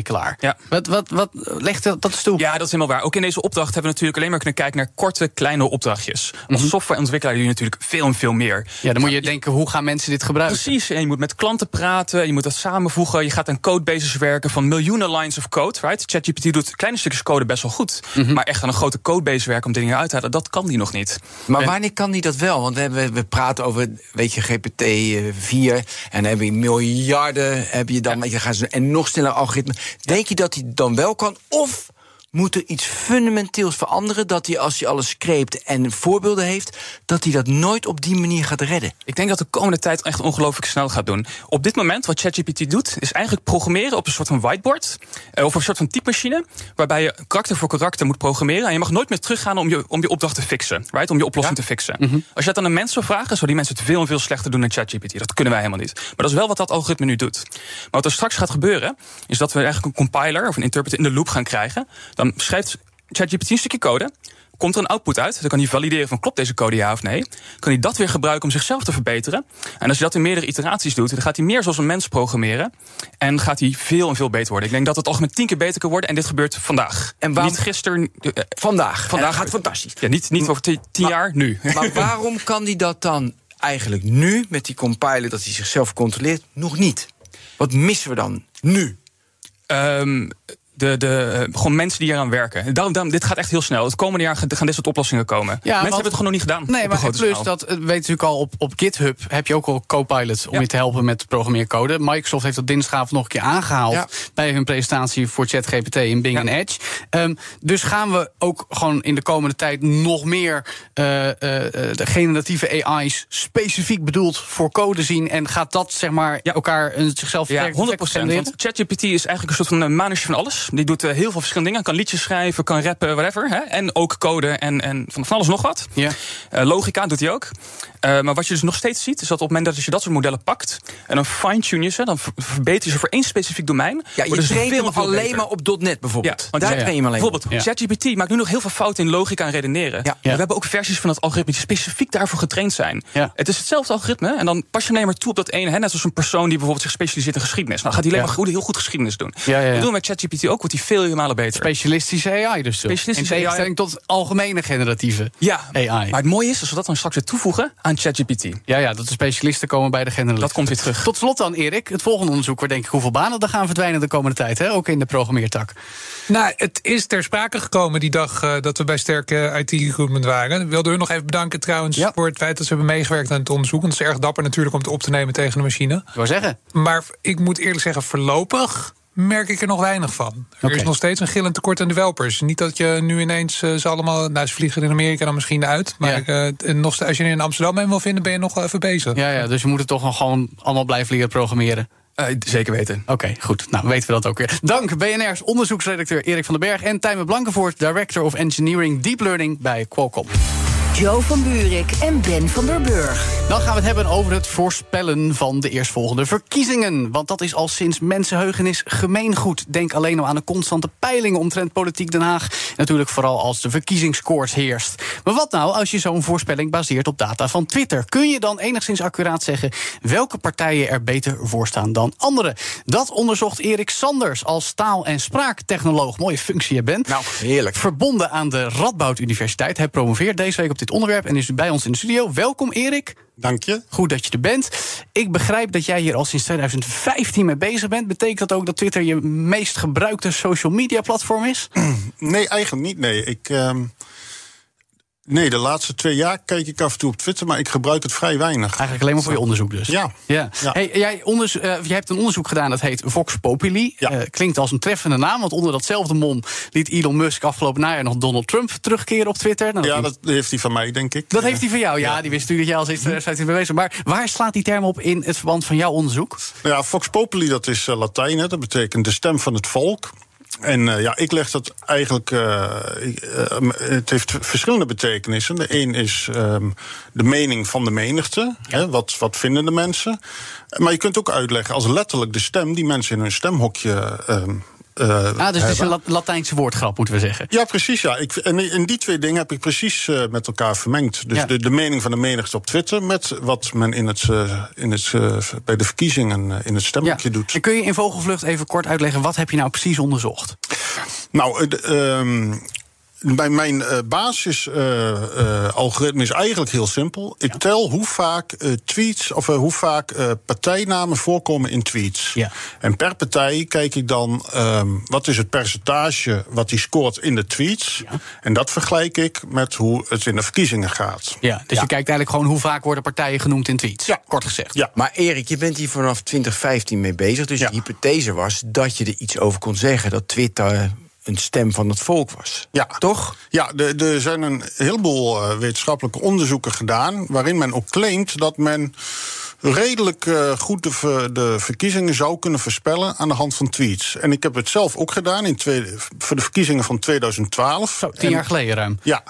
softwareontwikkelaar. Ja. Wat, wat, wat legt dat dat eens toe? Ja, dat is helemaal waar. Ook in deze opdracht hebben we natuurlijk alleen maar kunnen kijken naar korte, kleine opdrachtjes. Als softwareontwikkelaar doe je natuurlijk veel en veel meer. Ja, dan moet je denken, hoe gaan mensen dit gebruiken? Precies, en je moet met klanten praten, je moet dat samenvoegen, je gaat aan codebases werken van miljoenen lines of code, right? ChatGPT doet kleine stukjes code best wel goed, maar echt aan een grote codebase werken om dingen uit te halen, dat kan die nog niet. Maar En- wanneer kan die dat wel? Want we, hebben, we praten over, weet je, GPT-4 en dan heb je miljarden, heb je dan, weet je, gaan ze en nog sneller algoritme. Denk je dat hij dan wel kan? Of moet er iets fundamenteels veranderen dat hij als hij alles screept en voorbeelden heeft, dat hij dat nooit op die manier gaat redden? Ik denk dat de komende tijd echt ongelooflijk snel gaat doen. Op dit moment, wat ChatGPT doet, is eigenlijk programmeren op een soort van whiteboard. eh, Of een soort van typemachine. Waarbij je karakter voor karakter moet programmeren. En je mag nooit meer teruggaan om je, om je opdracht te fixen. Right? Om je oplossing te fixen. Als je dat aan een mens zou vragen, zou die mensen het veel en veel slechter doen dan ChatGPT. Dat kunnen wij helemaal niet. Maar dat is wel wat dat algoritme nu doet. Maar wat er straks gaat gebeuren, is dat we eigenlijk een compiler of een interpreter in de loop gaan krijgen. Dan schrijft ChatGPT een stukje code. Komt er een output uit, dan kan hij valideren van klopt deze code ja of nee. Kan hij dat weer gebruiken om zichzelf te verbeteren. En als hij dat in meerdere iteraties doet, dan gaat hij meer zoals een mens programmeren. En gaat hij veel en veel beter worden. Ik denk dat het algemeen tien keer beter kan worden. En dit gebeurt vandaag. En waarom- Niet gisteren. eh, Vandaag. Vandaag dat gaat fantastisch. Ja, niet, niet over tien jaar, nu. Maar waarom kan hij dat dan eigenlijk nu, met die compiler dat hij zichzelf controleert, nog niet? Wat missen we dan nu? Ehm, de, de, eh, gewoon mensen die eraan werken. Daarom, daarom, dit gaat echt heel snel. Het komende jaar gaan dit soort oplossingen komen. mensen want- hebben het gewoon nog niet gedaan. Nee, maar plus schaal. dat eh, weet je natuurlijk al op, op GitHub heb je ook al Copilot om Ja. je te helpen met programmeercode. Microsoft heeft dat dinsdagavond nog een keer aangehaald Ja. bij hun presentatie voor ChatGPT in Bing en Edge. Ehm, dus gaan we ook gewoon in de komende tijd nog meer eh, de generatieve AI's specifiek bedoeld voor code zien en gaat dat zeg maar elkaar een zichzelf Ja, versterkend 100 effect procent. genereren? Want ChatGPT is eigenlijk een soort van een manusje van alles. Die doet eh, heel veel verschillende dingen. Kan liedjes schrijven, kan rappen, whatever. Hè? En ook code en, en van, alles nog wat. Ja. Eh, logica doet hij ook. Eh, maar wat je dus nog steeds ziet, is dat op het moment dat je dat soort modellen pakt... en dan fine-tune je ze, dan ver- verbeter je ze voor één specifiek domein... Ja, je traint hem alleen beter. maar op .NET bijvoorbeeld. Ja, want Daar ja, train je hem alleen. Bijvoorbeeld. ChatGPT maakt nu nog heel veel fouten in logica en redeneren. We hebben ook versies van het algoritme die specifiek daarvoor getraind zijn. Het is hetzelfde algoritme en dan pas je alleen maar toe op dat ene. Hè, net als een persoon die bijvoorbeeld zich specialiseert in geschiedenis. Nou, Dan gaat hij alleen maar goed, heel goed geschiedenis doen. Dat doen we met ChatGPT ook, wordt hij veel malen beter. Specialistische AI dus. Specialistische in tegenstelling tot algemene generatieve ja, AI. maar het mooie is, als we dat dan straks weer toevoegen aan ChatGPT. Ja, ja, dat de specialisten komen bij de generalisten. Dat komt weer terug. Tot slot dan, Erik. Het volgende onderzoek, waar denk ik hoeveel banen er gaan verdwijnen de komende tijd, hè? ook in de programmeertak. Nou, het is ter sprake gekomen die dag eh, dat we bij Sterke IT-recruitment waren. Ik wilde hun nog even bedanken trouwens Ja. voor het feit dat ze hebben meegewerkt aan het onderzoek. Want het is erg dapper natuurlijk om het op te nemen tegen de machine. Ik wou zeggen. Maar ik moet eerlijk zeggen, voorlopig merk ik er nog weinig van. Er is nog steeds een gillend tekort aan developers. Niet dat je nu ineens eh, ze allemaal... Nou, ze vliegen in Amerika dan misschien uit. Maar Ja. eh, nog, steeds- als je in Amsterdam een wil vinden, ben je nog wel even bezig. Ja, ja, dus je moet het toch nog gewoon allemaal blijven leren programmeren. Eh, zeker weten. Oké, goed. Nou, weten we dat ook weer. Dank BNR's onderzoeksredacteur Erik van den Berg... en Tijmen Blankenvoort, Director of Engineering Deep Learning bij Qualcomm. Joe van Buurik en Ben van der Burg. Dan gaan we het hebben over het voorspellen van de eerstvolgende verkiezingen. Want dat is al sinds mensenheugenis gemeengoed. Denk alleen al aan de constante peilingen omtrent politiek Den Haag. Natuurlijk vooral als de verkiezingskoorts heerst. Maar wat nou als je zo'n voorspelling baseert op data van Twitter? Kun je dan enigszins accuraat zeggen welke partijen er beter voor staan dan anderen? Dat onderzocht Erik Sanders als taal- en spraaktechnoloog. Mooie functie, je bent. Nou, heerlijk. Verbonden aan de Radboud Universiteit. Hij promoveert deze week op dit onderwerp en is bij ons in de studio. Welkom, Erik. Dank je. Goed dat je er bent. Ik begrijp dat jij hier al sinds 2015 mee bezig bent. Betekent dat ook dat Twitter je meest gebruikte social media platform is? Nee, eigenlijk niet. Nee, ik. ehm, nee, de laatste twee jaar kijk ik af en toe op Twitter, maar ik gebruik het vrij weinig. Eigenlijk alleen maar voor je onderzoek dus. Ja. ja. Ja. Hey, jij, eh, jij hebt een onderzoek gedaan dat heet Vox Populi. Ja. Eh, klinkt als een treffende naam, want onder datzelfde mom liet Elon Musk afgelopen najaar nog Donald Trump terugkeren op Twitter. Nou, Ja, dat, heeft hij van mij, denk ik. dat heeft hij van jou. Ja, die wist natuurlijk dat jij al sinds 2015 mee bezig bent. Maar waar slaat die term op in het verband van jouw onderzoek? Nou ja, Vox Populi, dat is eh, Latijn, hè, dat betekent de stem van het volk. En eh, ja, ik leg dat eigenlijk. eh, eh, het heeft verschillende betekenissen. De een is ehm, de mening van de menigte. Hè, wat, wat vinden de mensen? Maar je kunt ook uitleggen als letterlijk de stem die mensen in hun stemhokje. Eh, Ah, dus het is een Lat- Latijnse woordgrap, moeten we zeggen. Ja, precies. Ja. Ik, en die twee dingen heb ik precies eh, met elkaar vermengd. Dus Ja. de, de mening van de menigte op Twitter met wat men in het, eh, in het, bij de verkiezingen in het stemhokje doet. En kun je in vogelvlucht even kort uitleggen, wat heb je nou precies onderzocht? Nou, eh, de, ehm, bij mijn eh, basis-algoritme is eigenlijk heel simpel. Ik tel hoe vaak eh, tweets of eh, hoe vaak eh, partijnamen voorkomen in tweets. Ja. En per partij kijk ik dan ehm, wat is het percentage wat die scoort in de tweets. En dat vergelijk ik met hoe het in de verkiezingen gaat. Ja, dus je kijkt eigenlijk gewoon hoe vaak worden partijen genoemd in tweets. Ja. Kort gezegd. Ja. Maar Erik, je bent hier vanaf 2015 mee bezig. Dus Ja. de hypothese was dat je er iets over kon zeggen. Dat Twitter een stem van het volk was. Ja. Toch? Ja, er zijn een heleboel eh, wetenschappelijke onderzoeken gedaan. waarin men ook claimt dat men redelijk eh, goed de, ver- de verkiezingen zou kunnen voorspellen aan de hand van tweets. En ik heb het zelf ook gedaan in voor de verkiezingen van 2012. Zo, tien En- jaar geleden ruim. Ja,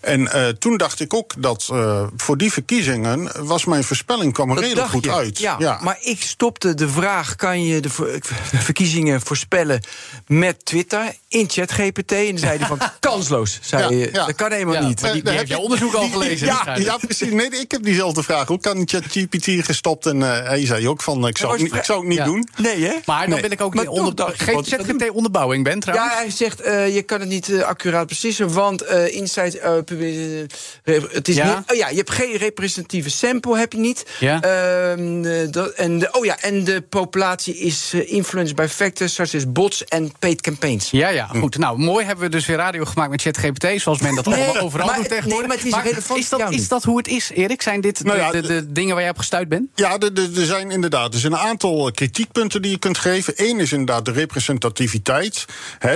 en eh, toen dacht ik ook dat eh, voor die verkiezingen was mijn voorspelling kwam er Dat redelijk goed je. uit. Ja, maar ik stopte de vraag: kan je de ver- verkiezingen voorspellen met Twitter in ChatGPT? En dan zei hij van kansloos. Zei Ja. Dat kan helemaal niet. die, heb je- onderzoek al gelezen. Ja, precies. Nee, ik heb diezelfde vraag. Hoe kan ChatGPT gestopt? En eh, hij zei ook van, ik zou, het niet- ik zou het niet Ja. doen. Nee, hè? Maar dan Nee. wil ik ook Maar niet onder... ik, want- ChatGPT onderbouwing, Ben, trouwens? Ja, hij zegt, eh, je kan het niet eh, accuraat precissen, want eh eh, eh, het is Ja? niet, oh ja, je hebt geen representatieve sample, heb je niet. Ja. Ehm, eh, dat, en, de, oh ja, en de populatie is influenced by factors such as bots en paid campaigns. Ja, ja, goed. Nou, mooi hebben we dus weer radio gemaakt met ChatGPT, zoals men dat Nee, allemaal overal maar doet tegenwoordig. nee, maar het is relevant is dat, is dat hoe het is, Erik? Zijn dit de, Nou ja, de, de dingen waar jij op gestuurd bent? Ja, er- zijn inderdaad er zijn een aantal kritiekpunten die je kunt geven. Eén is inderdaad de representativiteit.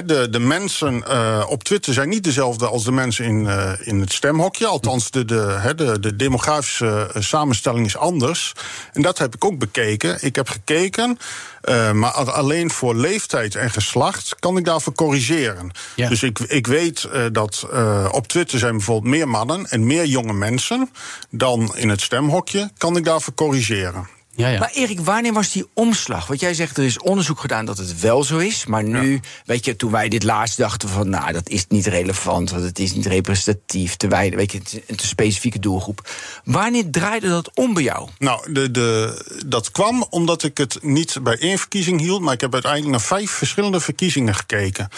De, de mensen eh, op Twitter zijn niet dezelfde als de mensen in, eh, in het stemhokje. Althans, de, de, de, de demografische eh, samenstelling is anders. En dat heb ik ook bekeken. Ik heb gekeken, eh, maar alleen voor leeftijd en geslacht kan ik daarvoor corrigeren. Ja. Dus ik, ik weet eh, dat eh, op Twitter zijn bijvoorbeeld meer mannen en meer jonge mensen dan in het stemhokje. Kan ik daarvoor corrigeren? Ja, ja. Maar Erik, wanneer was die omslag? Want jij zegt er is onderzoek gedaan dat het wel zo is. Maar nu, weet je, toen wij dit laatst dachten van... nou, dat is niet relevant, want het is niet representatief... te wij, weet je, een te specifieke doelgroep. Wanneer draaide dat om bij jou? Nou, de, de, dat kwam omdat ik het niet bij één verkiezing hield, maar ik heb uiteindelijk naar vijf verschillende verkiezingen gekeken.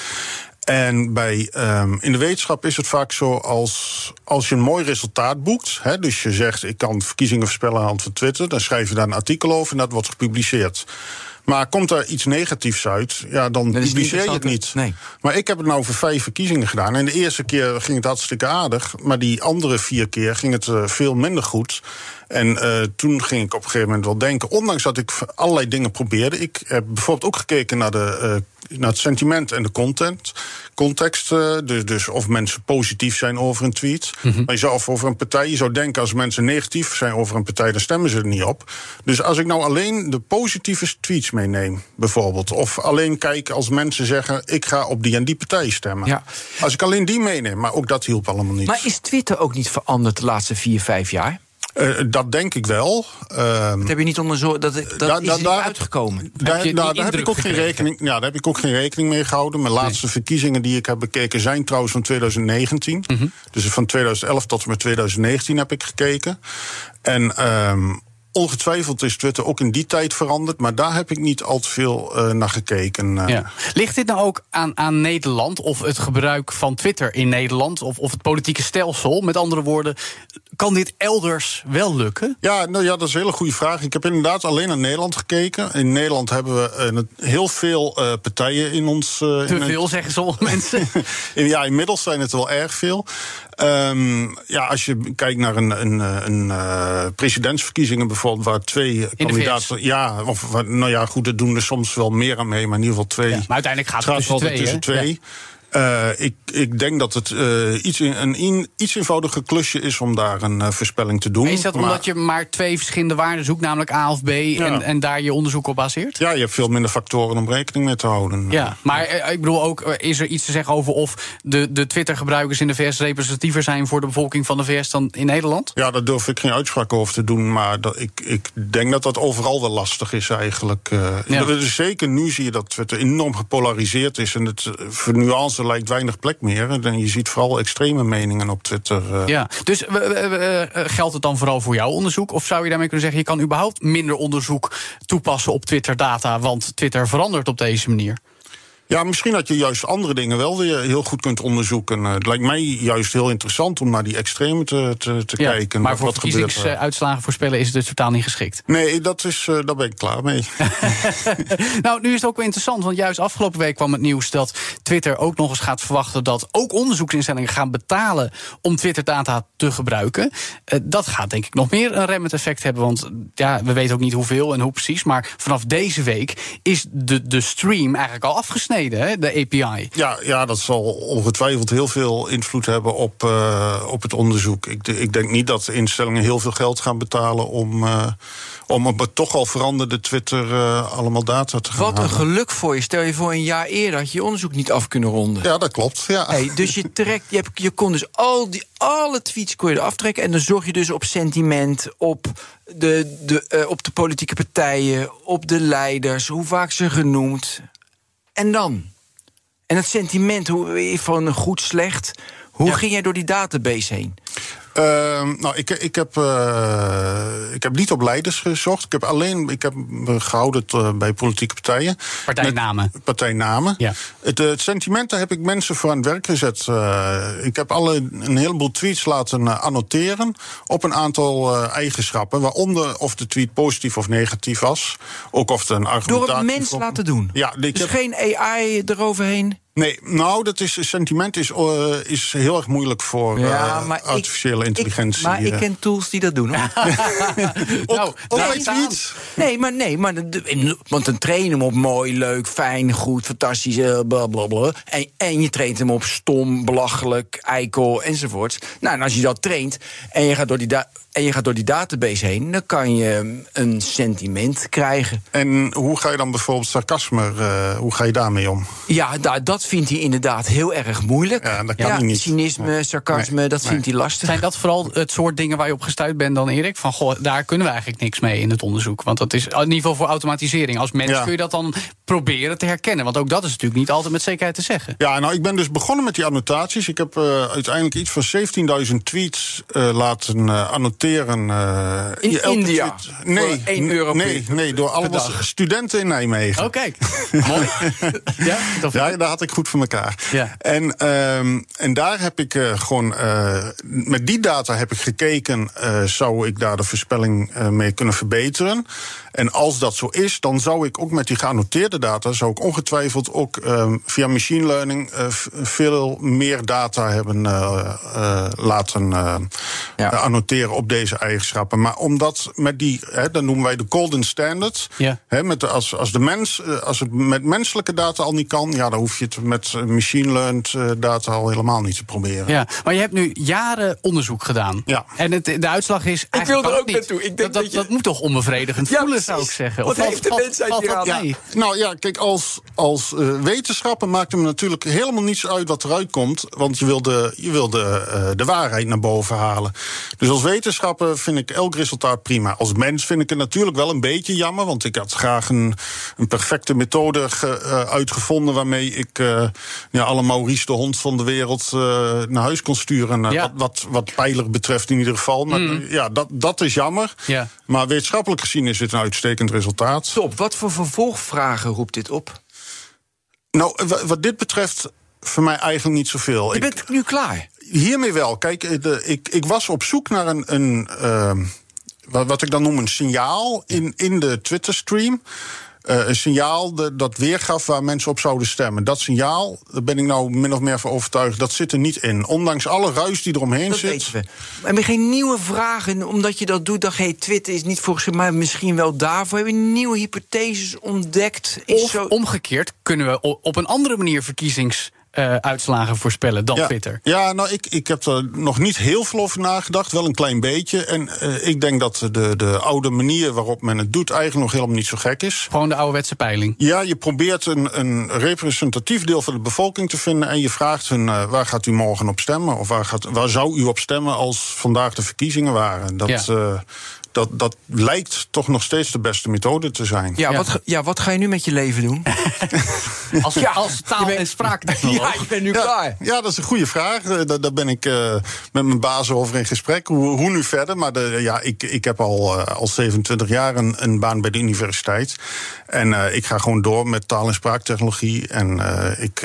En bij, ehm, in de wetenschap is het vaak zo als, als je een mooi resultaat boekt. Hè, dus je zegt ik kan verkiezingen voorspellen aan de hand van Twitter. Dan schrijf je daar een artikel over en dat wordt gepubliceerd. Maar komt daar iets negatiefs uit, ja, dan is het niet publiceer je het niet. nee. Maar ik heb het nou voor vijf verkiezingen gedaan. En de eerste keer ging het hartstikke aardig. Maar die andere vier keer ging het eh, veel minder goed. En eh, toen ging ik op een gegeven moment wel denken... ondanks dat ik allerlei dingen probeerde... ik heb bijvoorbeeld ook gekeken naar, de, eh, naar het sentiment en de content, context. dus, dus of mensen positief zijn over een tweet. Maar je zou, of over een partij, je zou denken... als mensen negatief zijn over een partij... dan stemmen ze er niet op. Dus als ik nou alleen de positieve tweets meeneem, bijvoorbeeld... of alleen kijk als mensen zeggen... ik ga op die en die partij stemmen. Ja. Als ik alleen die meeneem, maar ook dat hielp allemaal niet. Maar is Twitter ook niet veranderd de laatste vier, vijf jaar? Eh, dat denk ik wel. Ehm, Dat heb je niet onderzocht, dat, dat Da- is da- niet daar- uitgekomen. Daar, heb indruk ik ook geen rekening, ja, daar heb ik ook geen rekening mee gehouden. Mijn laatste verkiezingen die ik heb bekeken zijn trouwens van 2019. Mhm. Dus van 2011 tot en met 2019 heb ik gekeken. En ehm, ongetwijfeld is Twitter ook in die tijd veranderd. Maar daar heb ik niet al te veel eh, naar gekeken. eh. Ja. Ligt dit nou ook aan, aan Nederland of het gebruik van Twitter in Nederland of, of het politieke stelsel? Met andere woorden, kan dit elders wel lukken? Ja, nou ja, dat is een hele goede vraag. Ik heb inderdaad alleen naar Nederland gekeken. In Nederland hebben we eh, heel veel partijen in ons. Te in- veel, zeggen sommige mensen. Ja, inmiddels zijn het wel erg veel. Ehm, ja, als je kijkt naar een, een, een eh, presidentsverkiezingen bijvoorbeeld, waar twee kandidaten. Ja, of nou ja, goed, er doen er soms wel meer aan mee, maar in ieder geval twee. Ja, maar uiteindelijk gaat het tussen twee, tussen twee. Eh, ik, ik denk dat het eh, iets, in, een in- iets eenvoudiger klusje is om daar een eh, voorspelling te doen. Maar is dat Maar- omdat je maar twee verschillende waarden zoekt, namelijk A of B, en, en daar je onderzoek op baseert? Ja, je hebt veel minder factoren om rekening mee te houden. Ja, maar ik bedoel ook, is er iets te zeggen over of de, de Twitter-gebruikers in de VS representatiever zijn voor de bevolking van de VS dan in Nederland? Ja, daar durf ik geen uitspraak over te doen. Maar dat, ik, ik denk dat dat overal wel lastig is eigenlijk. Ja. Zeker nu zie je dat Twitter enorm gepolariseerd is. En het, voor nuance lijkt weinig plek meer. En je ziet vooral extreme meningen op Twitter. eh. Ja, dus eh, eh, geldt het dan vooral voor jouw onderzoek? Of zou je daarmee kunnen zeggen, je kan überhaupt minder onderzoek toepassen op Twitter-data, want Twitter verandert op deze manier? Ja, misschien dat je juist andere dingen wel weer heel goed kunt onderzoeken. Eh, Het lijkt mij juist heel interessant om naar die extreme te, te, te Ja, kijken. maar Wat- voor wat er. verkiezingsuitslagen voorspellen is het dus totaal niet geschikt. Nee, dat is, eh, daar ben ik klaar mee. nou, nu is het ook wel interessant, want juist afgelopen week kwam het nieuws dat Twitter ook nog eens gaat verwachten dat ook onderzoeksinstellingen gaan betalen om Twitter-data te gebruiken. Eh, dat gaat denk ik nog meer een remmend effect hebben, want ja, we weten ook niet hoeveel en hoe precies, maar vanaf deze week is de, de stream eigenlijk al afgesneden. Hè, de API. Ja, ja, dat zal ongetwijfeld heel veel invloed hebben op, uh, op het onderzoek. Ik, ik, denk niet dat instellingen heel veel geld gaan betalen om, uh, om op het toch al veranderde Twitter uh, allemaal data te gaan Wat een geluk voor je. Stel je voor een jaar eerder had je je onderzoek niet af kunnen ronden. Ja, dat klopt. Ja. Hey, dus je trekt, je, hebt, je kon dus al die, alle tweets kon je er aftrekken. En dan zorg je dus op sentiment, op de, de, op de politieke partijen, op de leiders, hoe vaak ze genoemd. En dan? En het sentiment van goed, slecht. Hoe ja. ging jij door die database heen? Uh, nou, ik, ik, heb, uh, ik heb niet op leiders gezocht. Ik heb alleen ik heb me gehouden uh, bij politieke partijen. Partijnamen. Met, partijnamen. Ja. Het, het, sentiment, daar heb ik mensen voor aan het werk gezet. Uh, ik heb alle, een heleboel tweets laten annoteren op een aantal eigenschappen. Waaronder of de tweet positief of negatief was. Ook of het een argumentatie... Door het mens laten doen? Ja. Ik dus heb... geen AI eroverheen? Nee, nou, dat is, sentiment is, uh, is heel erg moeilijk voor ja, uh, artificiële ik, intelligentie. Ik, maar ik ken tools die dat doen. Hoor. nou, ook niet. Nee, maar nee, maar want dan train je hem op mooi, leuk, fijn, goed, fantastisch, blablabla. En, en je traint hem op stom, belachelijk, eikel enzovoorts. Nou, en als je dat traint en je gaat door die en je gaat door die database heen, dan kan je een sentiment krijgen. En hoe ga je dan bijvoorbeeld sarcasme, uh, hoe ga je daarmee om? Ja, da dat vindt hij inderdaad heel erg moeilijk. Ja, dat kan ja, hij niet. Cynisme, nee. sarcasme, nee. dat vindt hij lastig. Zijn dat vooral het soort dingen waar je op gestuurd bent dan, Erik? Van, goh, daar kunnen we eigenlijk niks mee in het onderzoek. Want dat is in ieder geval voor automatisering. Als mens ja. kun je dat dan proberen te herkennen. Want ook dat is natuurlijk niet altijd met zekerheid te zeggen. Ja, nou, ik ben dus begonnen met die annotaties. Ik heb uh, uiteindelijk iets van 17.000 tweets uh, laten uh, Uh, in India? Nee, 1 euro nee, nee, door allemaal studenten in Nijmegen. Oh, kijk. Mooi. ja, ja, daar had ik goed voor elkaar. Ja. En, um, en daar heb ik uh, gewoon, uh, met die data heb ik gekeken, zou ik daar de voorspelling mee kunnen verbeteren. En als dat zo is, dan zou ik ook met die geannoteerde data, zou ik ongetwijfeld ook um, via machine learning veel meer data hebben laten ja. annoteren op deze eigenschappen. Maar omdat met die, hè, dat noemen wij de golden standard. Ja. Hè, met de, als, als, de mens, als het met menselijke data al niet kan, ja, dan hoef je het met machine learned data al helemaal niet te proberen. Ja, maar je hebt nu jaren onderzoek gedaan. Ja. En het, de uitslag is. Ik wil er ook niet. naartoe. Ik denk dat, dat, dat, je... dat, moet toch onbevredigend ja, voelen, zou ik zeggen. Wat heeft de mensheid hier aan? Ja, nou ja, kijk, als, als uh, wetenschapper maakt het me natuurlijk helemaal niets uit wat eruit komt. Want je wil de, je wil de, uh, de waarheid naar boven halen. Dus als wetenschapper vind ik elk resultaat prima. Als mens vind ik het natuurlijk wel een beetje jammer. Want ik had graag een, een perfecte methode ge, uh, uitgevonden waarmee ik ja, alle Maurice de hond van de wereld naar huis kon sturen. Ja. Wat, wat, wat pijler betreft in ieder geval. Maar Mm. ja, dat, dat is jammer. Ja. Maar wetenschappelijk gezien is dit een uitstekend resultaat. Top. Wat voor vervolgvragen roept dit op? Nou, wat dit betreft voor mij eigenlijk niet zoveel. Je bent ik, nu klaar? Hiermee wel. Kijk, de, ik, ik was op zoek naar een... een uh, wat, wat ik dan noem een signaal in, in de Twitter-stream... Uh, een signaal de, dat weergaf waar mensen op zouden stemmen. Dat signaal, daar ben ik nou min of meer van overtuigd, dat zit er niet in. Ondanks alle ruis die eromheen dat zit. Weten we. Hebben we geen nieuwe vragen, omdat je dat doet, dan hey, Twitter is niet volgens mij misschien wel daarvoor. Hebben we nieuwe hypotheses ontdekt? Is of zo... omgekeerd kunnen we op een andere manier verkiezings uh, uitslagen voorspellen dan ja, Twitter. Ja, nou, ik, ik heb er nog niet heel veel over nagedacht, wel een klein beetje. En uh, ik denk dat de, de oude manier waarop men het doet eigenlijk nog helemaal niet zo gek is. Gewoon de ouderwetse peiling. Ja, je probeert een, een representatief deel van de bevolking te vinden en je vraagt hun uh, waar gaat u morgen op stemmen? Of waar, gaat, waar zou u op stemmen als vandaag de verkiezingen waren? Dat, ja dat, dat lijkt toch nog steeds de beste methode te zijn. Ja, ja. Wat, ja wat ga je nu met je leven doen? als, ja, als taal- en spraaktechnoloog. Ja, je bent nu ja, klaar. Ja, dat is een goede vraag. Daar, daar ben ik uh, met mijn baas over in gesprek. Hoe, hoe nu verder? Maar de, ja, ik, ik heb al, uh, al 27 jaar een, een baan bij de universiteit. En uh, ik ga gewoon door met taal- en spraaktechnologie. En ik,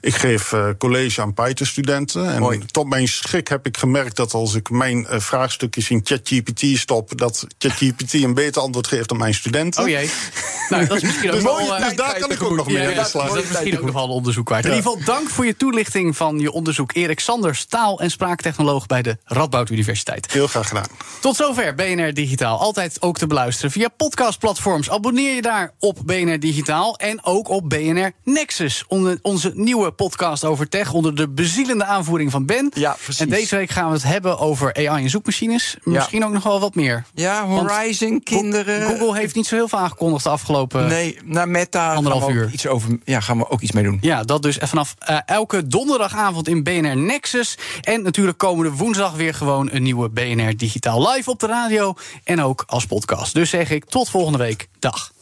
ik geef college aan Python-studenten. En Mooi. tot mijn schrik heb ik gemerkt dat als ik mijn vraagstukjes in ChatGPT stop op dat ChatGPT een beter antwoord geeft dan mijn studenten. Oh jee. Nou, dat is misschien ook Dus, wel, mooi, eh, dus daar kan ik ook nog mee Ja, aan de dat, slag. dat is misschien ook nog wel een onderzoek waard. In ieder geval, dank voor je toelichting van je onderzoek. Erik Sanders, taal- en spraaktechnoloog bij de Radboud Universiteit. Heel graag gedaan. Tot zover BNR Digitaal. Altijd ook te beluisteren via podcastplatforms. Abonneer je daar op BNR Digitaal en ook op BNR Nexus. Onder onze nieuwe podcast over tech onder de bezielende aanvoering van Ben. Ja, precies. En deze week gaan we het hebben over AI en zoekmachines. Misschien ook nog wel wat meer. Ja, Want Horizon, kinderen. Google heeft niet zo heel veel aangekondigd de afgelopen... Nee, naar Meta Anderhalf gaan we, ook uur. iets over, ja, gaan we ook iets mee doen. Ja, dat dus vanaf eh, elke donderdagavond in BNR Nexus. En natuurlijk komende woensdag weer gewoon een nieuwe BNR Digitaal live op de radio. En ook als podcast. Dus zeg ik tot volgende week. Dag.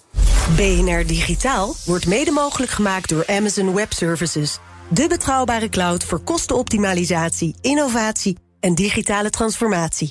BNR Digitaal wordt mede mogelijk gemaakt door Amazon Web Services. De betrouwbare cloud voor kostenoptimalisatie, innovatie en digitale transformatie.